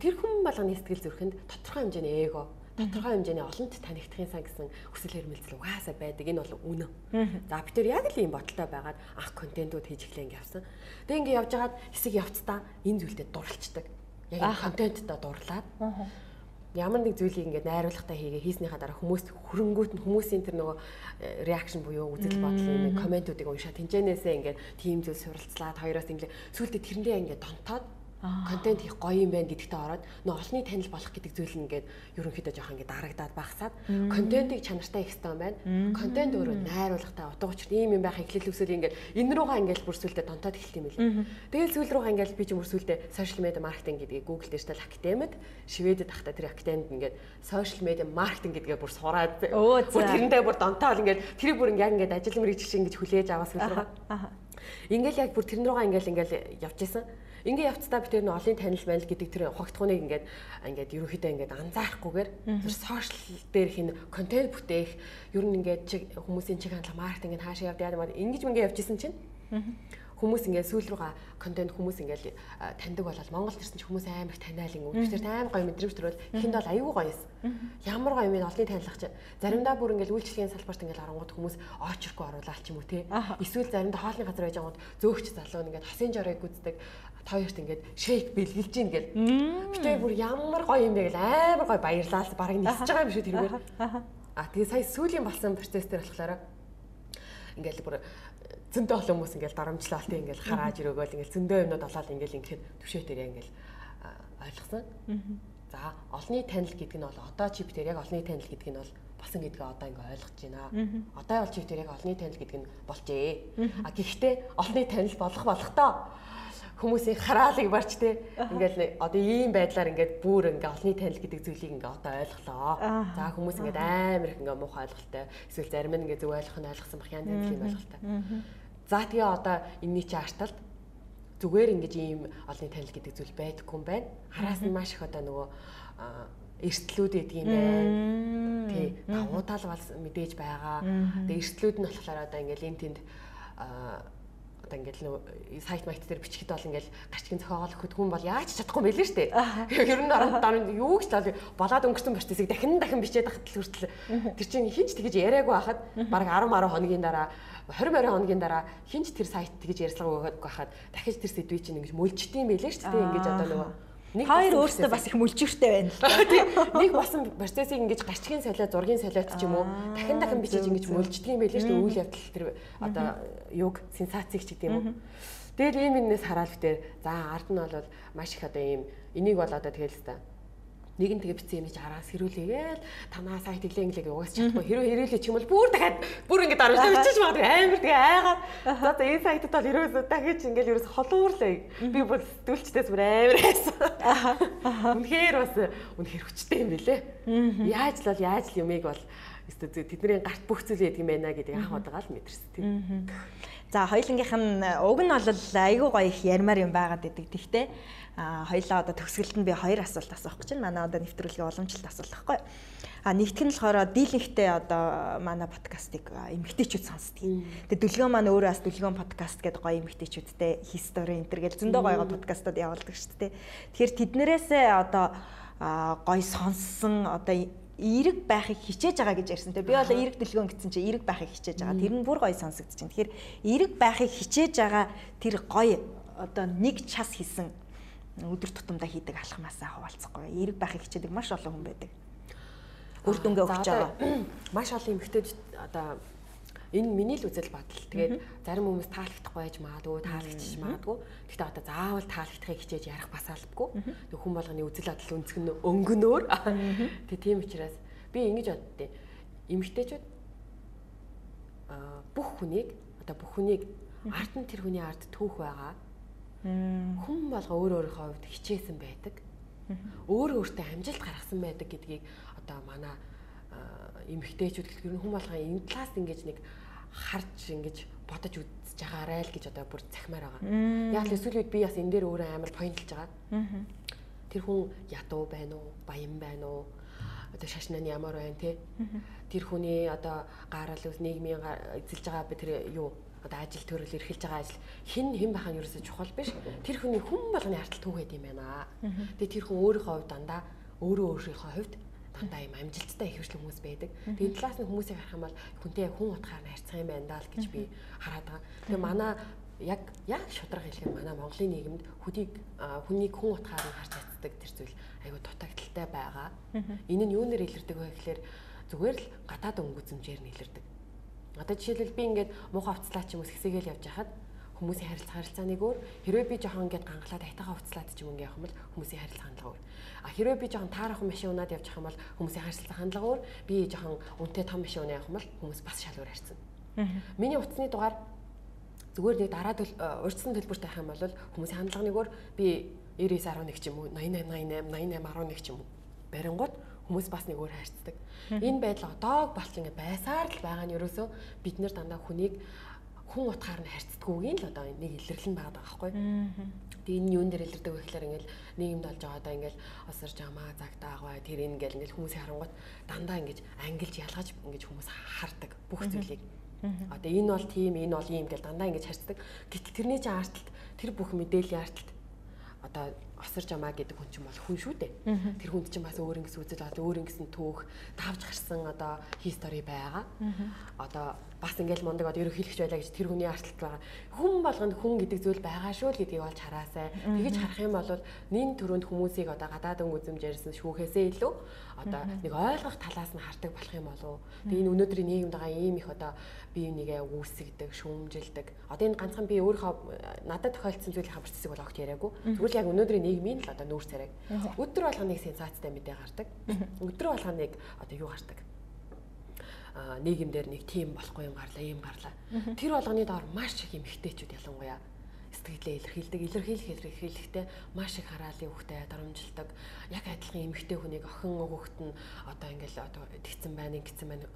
тэр хүн болгоны сэтгэл зүрхэнд тодорхой хэмжээний эго тодорхой хэмжээний олонт танигдахын сан гэсэн хүсэл эрмэлзэл угаасаа байдаг. Энэ бол үнэн. За бид тэр яг л ийм бодолтой байгаад анх контентууд хийж эхлэх ингэ явсан. Тэг ингэ явж хагаад хэсэг явцдаа энэ зүйлдээ дурлцдаг яг контенттой дурлаад. Ямар нэг зүйлийг ингээд найруулгатай хийгээ хийснийхаа дараа хүмүүс хөрөнгөт нь хүмүүсийн тэр нөгөө реакшн буюу үзэл бодлын нэг комментуудыг уншаад тэнцэнээсээ ингээд тийм зүйл суралцлаад хоёроос ингээд сүултээ тэрэндээ ингээд донтоод контент хийх гоё юм байна гэдэгтээ ороод нөө олонний танил болох гэдэг зүйл нь ингээд ерөнхийдөө жоох ингээд дарагдаад багасаад контентыг чанартай их хэвээр байна. Контент өөрөө найруулгатай утга учир ийм юм байх эхлэл үсэл ингээд энэ руугаа ингээд бүрсүүлдэ донтоод эхэлт юм билээ. Тэгэл сүүл рүүгээ ингээд би ч бүрсүүлдэ сошиал медиа маркетинг гэдгийг Google дээр штэл академид шивэдэд тахта тэр академид ингээд сошиал медиа маркетинг гэдгээ бүр сураад тэрэндээ бүр донтоол ингээд тэрийг бүр ингээд ингээд ажил мэргэжил шиг ингээд хүлээж аваа сүүл рүүгээ. Ингээл яг бүр руугаа ингээл ингээл явж исэн. Ингээ явцдаа бид тэр олон танил байл гэдэг тэр хогтхоныг ингээд ингээд ерөөхдөө ингээд анзаарахгүйгээр тэр сошиал дээр хин контент бүтээх ер нь ингээд хүмүүсийн чиг хандлага маркетинг хаашаа явд яа ингэж ингээ явжсэн чинь. Хүмүүс ингээд сүүл рүүгээ контент хүмүүс ингээд таньдаг болол Монгол төрсэн ч хүмүүс амар их таниалын өвчтөр амар гоё мэдрэмж төрөл ихэнд бол аюу гоё юм. Ямар гоё юм олны танилах чи заримдаа бүр ингээд үйлчлэгийн салбарт ингээд оронгууд хүмүүс очиргүй оруулаад ч юм уу те. Эсвэл заримдаа хоолны газар байж байгууд зөөгч залуу ингээд хосын жорыг гүздэг хоёрт ингээд шейк бэлгэлж ийн гэл. Гэтэ бүр ямар гоё юм бэ гэл амар гоё баярлаа л барыг нисэж байгаа юм шүү тэргээр. А тэгээ сая сүүлийн болсон процесс дээр болохоор ингээл бүр зөндөө олон хүмүүс ингээл дарамжлаа алт ингээл харааж өрөөгөөл ингээл зөндөө юмнууд олоод ингээл ингээд төвшөө дээр ингээл ойлгосон. За олонний танил гэдэг нь бол одоо чип дээр яг олонний танил гэдэг нь бол болсон гэдгээ одоо ингээ ойлгож байна. Одоо бол чип дээр яг олонний танил гэдэг нь болжээ. А гэхдээ олонний танил болох болох тоо хүмүүсийн хараалыг барч те ингээл одоо ийм байдлаар ингээд бүр ингээ олонний танил гэдэг зүйлийг ингээ одоо ойлголоо. За хүмүүс ингээд амар их ингээ муухай ойлголтой. Эсвэл зарим нь ингээ зөв ойлгох нь ойлгосон бах янз бүрийн юм ойлголтой. За тэгээ одоо энэний чи арталт зүгээр ингэж ийм олонний танил гэдэг зүйл байдаггүй юм байна. Хараас нь маш их одоо нөгөө эрсдлүүд гэдэг юм байна. Тий. Давуу тал бол мэдээж байгаа. Тэгээ эрсдлүүд нь болохоор одоо ингээл энэ тэнд одоо ингээл нөө сайт майт дээр бичихэд бол ингээл гарчгийн зохиогоол өгөхөд хүн бол яаж чадахгүй мэлээ штэ. Ер нь дараа юу гэж тал болоод өнгөрсөн процессыг дахин дахин бичээд хахад л хүртэл тэр чинь хинч тэгэж яриаггүй хахад баг 10 10 хоногийн дараа 20 20 хоногийн дараа хинч тэр сайт тэгэж ярьцлага өгöd байхад дахиж тэр сэдвийг чинь ингэж мөлжтiin байлээ штэ. Ингэж одоо нөгөө хоёр өөртөө бас их мүлжигтэй байна. Нэг басан процессыг ингэж гарчгийн солио, зургийн солиот ч юм уу. Дахин дахин бичиж ингэж мөлждөг юм байлээ шүү дээ. Үйл явдал тэр одоо юг сенсацийг ч гэдэг юм уу. Тэгэл ийм юмнээс хараад битэр за ард нь бол маш их одоо ийм энийг бол одоо тэгэл л та нэг нь тэгээ бицэн чи араас хэрүүлээгээл танаа сайт хэлэнглэг угаас чадахгүй. Хэрүү хэрүүлээ ч юм бол бүр дахиад бүр ингэ дараач бичиж магадгүй амар тэгээ айгаад. За за энэ сайтад бол ерөөсөө дахиж ингээл ерөөсөө холуурлаа. Би бүр сэтгүүлчдээс бүр амар байсан. Үнэхээр бас үнэхээр хүчтэй юм билэ яаж л бол яаж л юмыг бол тэдний гарт бүх зүйл яадаг юм байна гэдгийг анх удаага л мэдэрсэн тийм. За хоёулынгийнх нь уг нь бол айгүй гоё их ярмаар юм байгаад идэг. Тэгтээ а хоёлаа одоо төгсгөлд нь би хоёр асуулт асуух гэж байна. Манай одоо нэвтрүүлгийн уламжлалт асуулт байхгүй. А нэгтгэн нь болохоор дийлэнхтэй одоо манай подкастыг эмгтээчүүд сонсдгийг. Тэгээ дүлгөө маань өөрөө бас дүлгөө подкаст гэдэг гоё эмгтээчүүдтэй хистори энэ төр гэл зөндөө гоё подкастууд явуулдаг шүү дээ. Тэгэхээр тэднэрээсээ одоо гоё сонссон одоо эерэг байхыг хичээж байгаа гэж ярьсан. Тэгээ би бол эерэг дэлгөөн гэсэн чинь эерэг байхыг хичээж байгаа. Тэр нь бүр гоё сонсогдож байна. Тэгэхээр эерэг байхыг хичээж байгаа тэр гоё одоо нэг час хийсэн өдөр тутамдаа хийдэг алхмаасаа хуваалцахгүй. Эерэг байхыг хичээдэг маш олон хүн байдаг үр дүнгээ өгч байгаа. Маш олон эмэгтэйд одоо энэ миний л үзэл бодол. Тэгээд зарим хүмүүс таалагдахгүй байж магадгүй, таалагдчих магадгүй. Гэхдээ одоо заавал таалагдахыг хичээж ярих бас албагүй. Тэг хүн болгоны үзэл бодол өнцг нь өнгөнөөр. Тэг тийм учраас би ингэж боддیں۔ Эмэгтэйчүүд бүх хүнийг одоо бүх хүнийг ард нь тэр хүний ард түүх байгаа. Хүн болго өөр өөрийнхөө хувьд хичээсэн байдаг. Өөр өөртөө амжилт гаргасан байдаг гэдгийг одоо манай эмэгтэйчүүд гэхэл хүн болгоо энэ талаас ингэж нэг харж ингэж бодож үзэж байгаарай л гэж одоо бүр захимаар байгаа. Яг л эсвэл би бас энэ дээр өөрөө амар поинтлж байгаа. Тэр хүн ядуу байна уу, баян байна уу? Одоо шашнаа нь ямар байна те? Тэр хүний одоо гарал ус нийгмийн эзэлж байгаа би тэр юу одоо ажил төрөл эрхэлж байгаа ажил хэн хэн байх нь ерөөсөй чухал биш. Тэр хүний хүн болгоны артал түүхэд юм байна. Тэгээ тэр хүн өөрийнхөө хувьд дандаа өөрөө өөрийнхөө хувьд дандаа юм амжилттай их хвшлэн хүмүүс байдаг. Тэгээд талаас нь хүмүүсийг харах юм бол хүнтэй хүн утгаар харьцах юм байна даа л гэж би хараад байгаа. Тэгээ манай яг яг шудраг хэлэх юм манай Монголын нийгэмд хүнийг хүнийг хүн утгаар нь харж цацдаг тэр зүйл айгүй дутагдaltaй байгаа. Энэ нь юунээр илэрдэг вэ гэхээр зүгээр л гадаад өнгөзөмжээр нь илэрдэг. Одоо жишээлбэл би ингээд муухай хувцлаа ч юм уу сэсэгээл явж хахад хүмүүсийн харилцаа харилцааныг өөр хэрвээ би жоохон ингээд гангалаад айтайгаа хувцлаад ч юм ингээд явах юм бол хүмүүсийн харилцаа хандлага өөр. А хэрвээ би жоохон таарах машин унаад явж байгаа юм бол хүмүүсийн харилцаа хандлага өөр. Би жоохон үнэтэй том машин унаа явах юм бол хүмүүс бас шал өөр харьцсан. Миний утасны дугаар зүгээр нэг дараа урьдчилан төлбөртэй байх юм бол хүмүүсийн хандлага нэг өөр би 99.11 ч юм уу 88 88 88 11 ч юм уу барингууд хүмүүс бас нэг өөр хайрцдаг. Энэ байдал одоо болч ингээ байсаар л байгаа нь ерөөсөө бид нэр дандаа хүнийг хүн утгаар нь харьцдаггүйгийн л одоо нэг илэрлэл нь байгаа байхгүй. Тэгээ энэ юун дээр илэрдэг вэ гэхээр ингээл нийгэмд болж байгаа одоо ингээл осорж амаа загтаагаа тэр энэ ингээл ингээл хүмүүсийн харангуут дандаа ингэж ангилж ялгаж ингэж хүмүүс хардаг бүх зүйлийг. Одоо энэ бол тийм энэ бол ийм гэж дандаа ингэж харьцдаг. Гэтэл тэрний чинь арталт тэр бүх мэдээллийн арталт одоо осорж амаа гэдэг хүн чинь бол хүн шүү дээ. Тэр хүнд чинь бас өөр ингэс үзэл одоо өөр ингэсэн түүх давж гарсан одоо хистори байгаа. Одоо бас ингээл мундаг одоо ерөнхийлөгч байлаа гэж тэр хүний арталт байгаа. Хүн болгонд хүн гэдэг зүйл байгаа шүү л гэдгийг олж хараасай. Тэгэж харах юм бол нин төрөнд хүмүүсийг одоо гадаад өнгө үзэмжээрсэн шүүхээсээ илүү одоо нэг ойлгох талаас нь хардаг болох юм болов. Тэгээ энэ өнөөдрийн нийгэмд байгаа ийм их одоо бие бинийгээ үүсгдэг, шүүмжилдэг. Одоо энэ ганцхан би өөрийнхөө надад тохиолдсон зүйлийн хамар цэцэг бол огт яриаггүй. Тэгвэл яг өнөөдрийн нийгмийн л одоо нүүр царайг. Өдөр болгоо нэг сенсацтай мэдээ гардаг. Өдөр болгоо нэг одоо юу гардаг нийгэмдэр нэг тим болохгүй юм гарлаа, ийм гарлаа. Тэр болгоны доор маш их эмхтэйчүүд ялангуяа сэтгэлээ илэрхийлдэг. Илэрхийлэх илэрхийлэхдээ маш их хараалын хөвгтэй дарамжилдаг. Яг адилхан эмхтэй хүнийг охин хөвгт нь одоо ингээл одоо тэгсэн байна, ингэсэн байна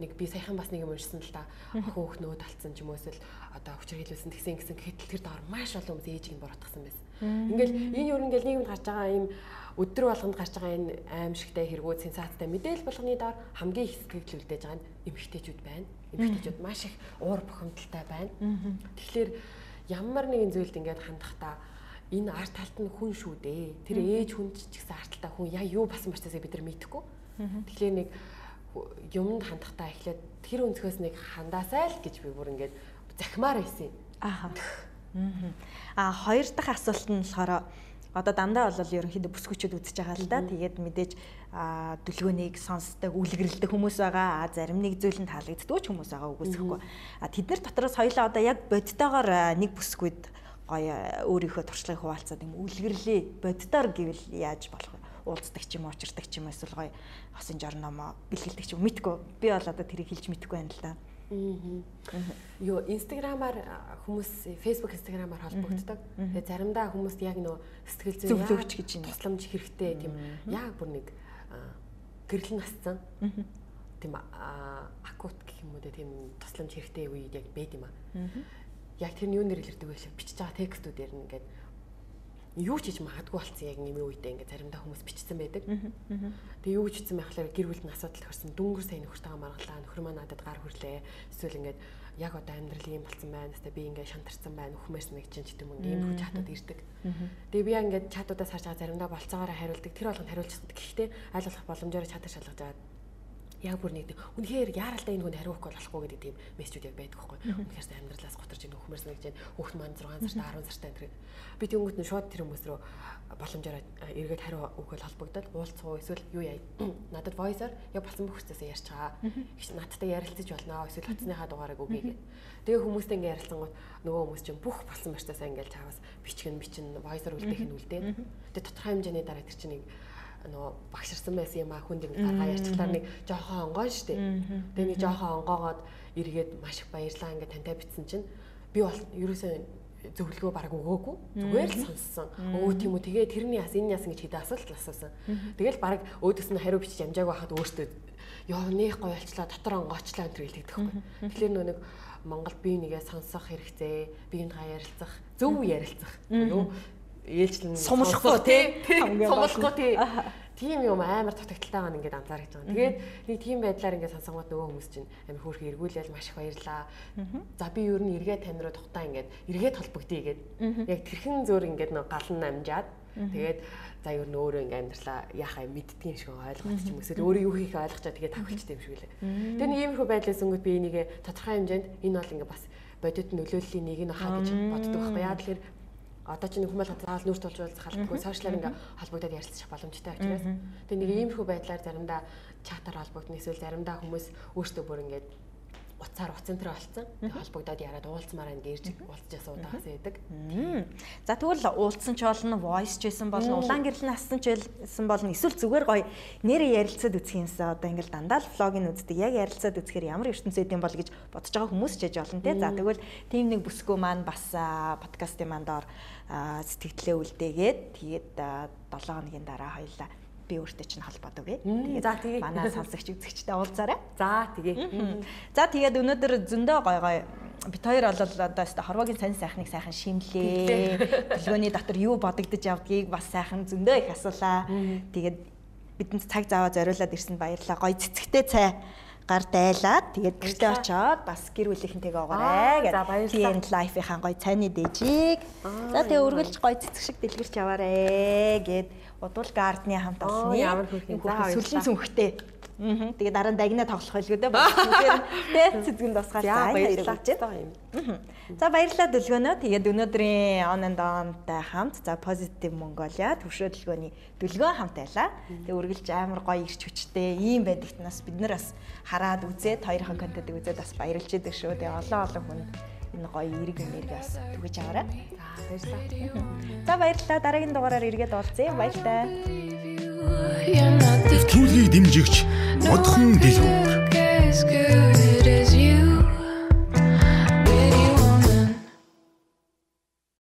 нэг би саяхан бас нэг юм уншсан л да охин хөхнөө талцсан ч юм уу эсвэл одоо хүчрхийлүүлсэн тэгсэн гэсэн гэхэд тэр доор маш олон хүмүүс ээжийг буруутгасан байсан. Ингээл энэ юу ингээл нийгэмд гарч байгаа юм өдөр болгонд гарч байгаа энэ аимшигтай хэрэгүүд сенсацтай мэдээлэл болгоны доор хамгийн их сэтгэл үлдээж байгаа нь эмэгтэйчүүд байна. Эмэгтэйчүүд маш их уур бухимдалтай байна. Тэгэхээр ямар нэгэн зүйлд ингээд хандахдаа энэ арт талт нь хүн шүү дээ. Тэр ээж хүн ч гэсэн арт талтай хүн яа юу басан барьцаасаа бид нар мэдэхгүй. Тэгэхээр нэг юмд хандахдаа эхлээд тэр өнцгөөс нэг хандаасай л гэж би бүр ингээд захимаар байсан юм. Аа. Аа хоёр дахь асуулт нь болохоор одоо дандаа бол ерөнхийдөө бүсгүүчүүд үзэж байгаа л да. Тэгээд мэдээж дүлгөөнийг сонсдог, үлгэрлдэг хүмүүс байгаа. А зарим нэг зүйл нь таалагддаг ч хүмүүс байгаа үгүйсэхгүй. А тэд нар дотроос хоёлаа одоо яг бодтойгоор нэг бүсгүйд гоё өөрийнхөө туршлагыг хуваалцаад юм үлгэрлээ. Бодтоор гэвэл яаж болох вэ? Уулздаг ч юм уу, учирдаг ч юм уу эсвэл гоё хосын жорномоо бэлгэлдэг ч юм мэдгүй. Би бол одоо тэрийг хэлж мэдэхгүй байна л да. Йоо инстаграмаар хүмүүс Facebook инстаграмаар холбогддог. Тэгээ заримдаа хүмүүс яг нөө сэтгэл зүйн зөвлөгч гэж юм. Тусламж хэрэгтэй тийм яг бүр нэг гэрэл насцсан. Тийм акут гэх юм уу тийм тусламж хэрэгтэй үед яг байд юм аа. Яг тэр нь юу нэр илэрдэг вэ? Бичиж байгаа текстүүдээр нь ингээд юу ч хийж магадгүй болсон яг нэмийн үедээ ингээд заримдаа хүмүүс бичсэн байдаг. Тэгээ юу гэж бичсэн байхлаар гэр бүлийн асуудал тохирсон дүнгэр сайн нөхөртэйгээ маргалаа нөхөр маа надад гар хүрлээ. Эсвэл ингээд яг одоо амьдрал ийм болсон байна. Тэстэ би ингээд шантарсан байна. Үхмээс нэг чинь ч гэдэм юм ийм хүч хатад ирдэг. Тэгээ би ингээд чатуудаас харж байгаа заримдаа болцоогоор хариулдаг. Тэр болгонд хариулчихсан. Гэхдээ аль болох боломжоор чатар шалгаж байгаа яг бүр нэг үнэхээр яаралтай энэ хүнд хариухгүй болохгүй гэдэг тийм мессежүүд яг байдаг хгүй. Үнэхээр амьдралаас гутарч ийн хөхмөрс нэг чинь хүүхд маань 6 сартай 10 сартай энэ би тэнгуут нь шууд тэр хүмүүс рүү боломжоор эргээд хариу өгөөл холбогдоод уулзах уу эсвэл юу яа надад voice-оор яг болсон бүх хэсгээс ярьж байгаа. Их надтай ярилцаж болно эсвэл утасныхаа дугаарыг өгье гэх. Тэгээ хүмүүстэй ингээ ярилцсангууд нөгөө хүмүүс чинь бүх болсон мартаасаа ингээл чаваас бичгэн бичин voice-оор үлдээх нь үлдээд. Тэгээ тодорхой хэмжээний дараа тэр чинь нэг нөгөө багширсан байсан юм а хүнд ингэ гаргаа ярьчлаар нэг жоохон онгоо штэ. Тэгээ нэг жоохон онгоогоод эргээд маш их баярлаа ингэ тантай битсэн чинь би бол ерөөсөө зөвлөгөө баг өгөөгүй. Зүгээр л сонссон. Өө тийм үү тэгээ тэрний яс энэ яс гэж хэдэ асуулт асуусан. Тэгэл баг өөдөөс нь хариу бичиж амжаагүй хахад өөртөө ёо нэх гоё олчлаа дотор онгоочлаа энэ хэлдэг байхгүй. Тэгэхээр нөө нэг Монгол бие нэгээ сонсох хэрэгтэй. Биеийнхаа ярилцах, зөв ярилцах. Юу ээлжлэн сумлахгүй тий. сумлахгүй тий. Тийм юм амар дутагдaltaй байгаа ингээд анзаар гэж байгаа. Тэгээд нэг тийм байдлаар ингээд сонсонгууд нөгөө хүмүүс чинь амар хөөрхөн эргүүлэл маш их баярлаа. За би ер нь эргээд тань руу тухтаа ингээд эргээд холбогдъё гээд яг тэрхэн зөөр ингээд нөгөө гал нь амжаад. Тэгээд за ер нь өөрөө ингээд амьдралаа яхаа мэддгийн шиг ойлгоод ч юм эсвэл өөрөө юу хийх ойлгочоо тэгээд тавхилчтай юм шиг лээ. Тэр нэг иймэрхүү байдлаас өнгөт би энийг тодорхой хэмжээнд энэ бол ингээд бас бодит нөлөөллийн нэг нь хаа гэж боддог байхгүй яа тэгэхээр одоо чинь хүмүүс заавал нүүр тулж уулзах албагүй сошиалар ингээ холбогдоод ярилцах боломжтой учраас тэгээ нэг иймэрхүү байдлаар заримдаа чатаар холбогдно эсвэл заримдаа хүмүүс өөртөө бүр ингээд уцаар уцын тэр болцсон. Тэгээ холбогдоод яриад уулзмаар байна гэж уулзж суудагаас байдаг. За тэгвэл уулзсан ч болно, voice ч байсан болно, улаан гэрлэн ассан ч байсан болно. Эсвэл зүгээр гоё нэрээ ярилцаад үзэх юмсаа одоо ингээл дандаа л влогийг үздэг. Яг ярилцаад үзэхээр ямар ертөнцид юм бол гэж бодож байгаа хүмүүс ч яж болно те. За тэгвэл тийм нэг бүсгүй маань бас подкастын манд ор сэтгэлдээ үлдээгээд тэгээд 7 хоногийн дараа хоёлаа би өөртөө чинь холбоод өгье. Тэгээд за тэгээ манай сонсогч үзэгчтэй уулзаарай. За тэгээ. За тэгээд өнөөдөр зөндөө гой гой бит хоёр бол одоо өстө хорвогийн сонь сайхныг сайхан шимлээ. Төлгөөний дотор юу бодогдож явдгийг бас сайхан зөндөө их асуулаа. Тэгээд бидэнд цаг зав зориулаад ирсэнд баярлалаа. Гой цэцэгтэй цай гар дайлаад тэгээд гэртээ очоод бас гэр бүлийнхэнтэйгээ оогоорой гэж TN Life-ийн гоё цайны дээжийг. За тэгээ өргөлж гоё цэцэг шиг дэлгэрч яваарэ гэд Удвал гардны хамт хөрхийн сүлжин сүнхтэй. Аа. Тэгээ дараа нь дагнаа тоглох байлгүй дээ. Тэ цэцгэнд тусгаар за баярлалаа. За баярлалаа дэлгөөнөө. Тэгээд өнөөдрийн on and on-тай хамт за Positive Mongolia төвшөө дэлгөөний дэлгөөн хамт байлаа. Тэгээ үргэлж амар гоё ирч хүчтэй ийм байдагт нас бид нар бас хараад үзээд хоёрхан контентыг үзээд бас баярлж идэг шүү. Тэгээ олон олон хүн энэ гоё эрг энерги бас түгэж аваарай. За баярлалаа. За баярлалаа. Дараагийн дугаараар эргээд уулзъя. Баярлалаа. Нэвтрүүлгийг дэмжигч модхон дэлгүүр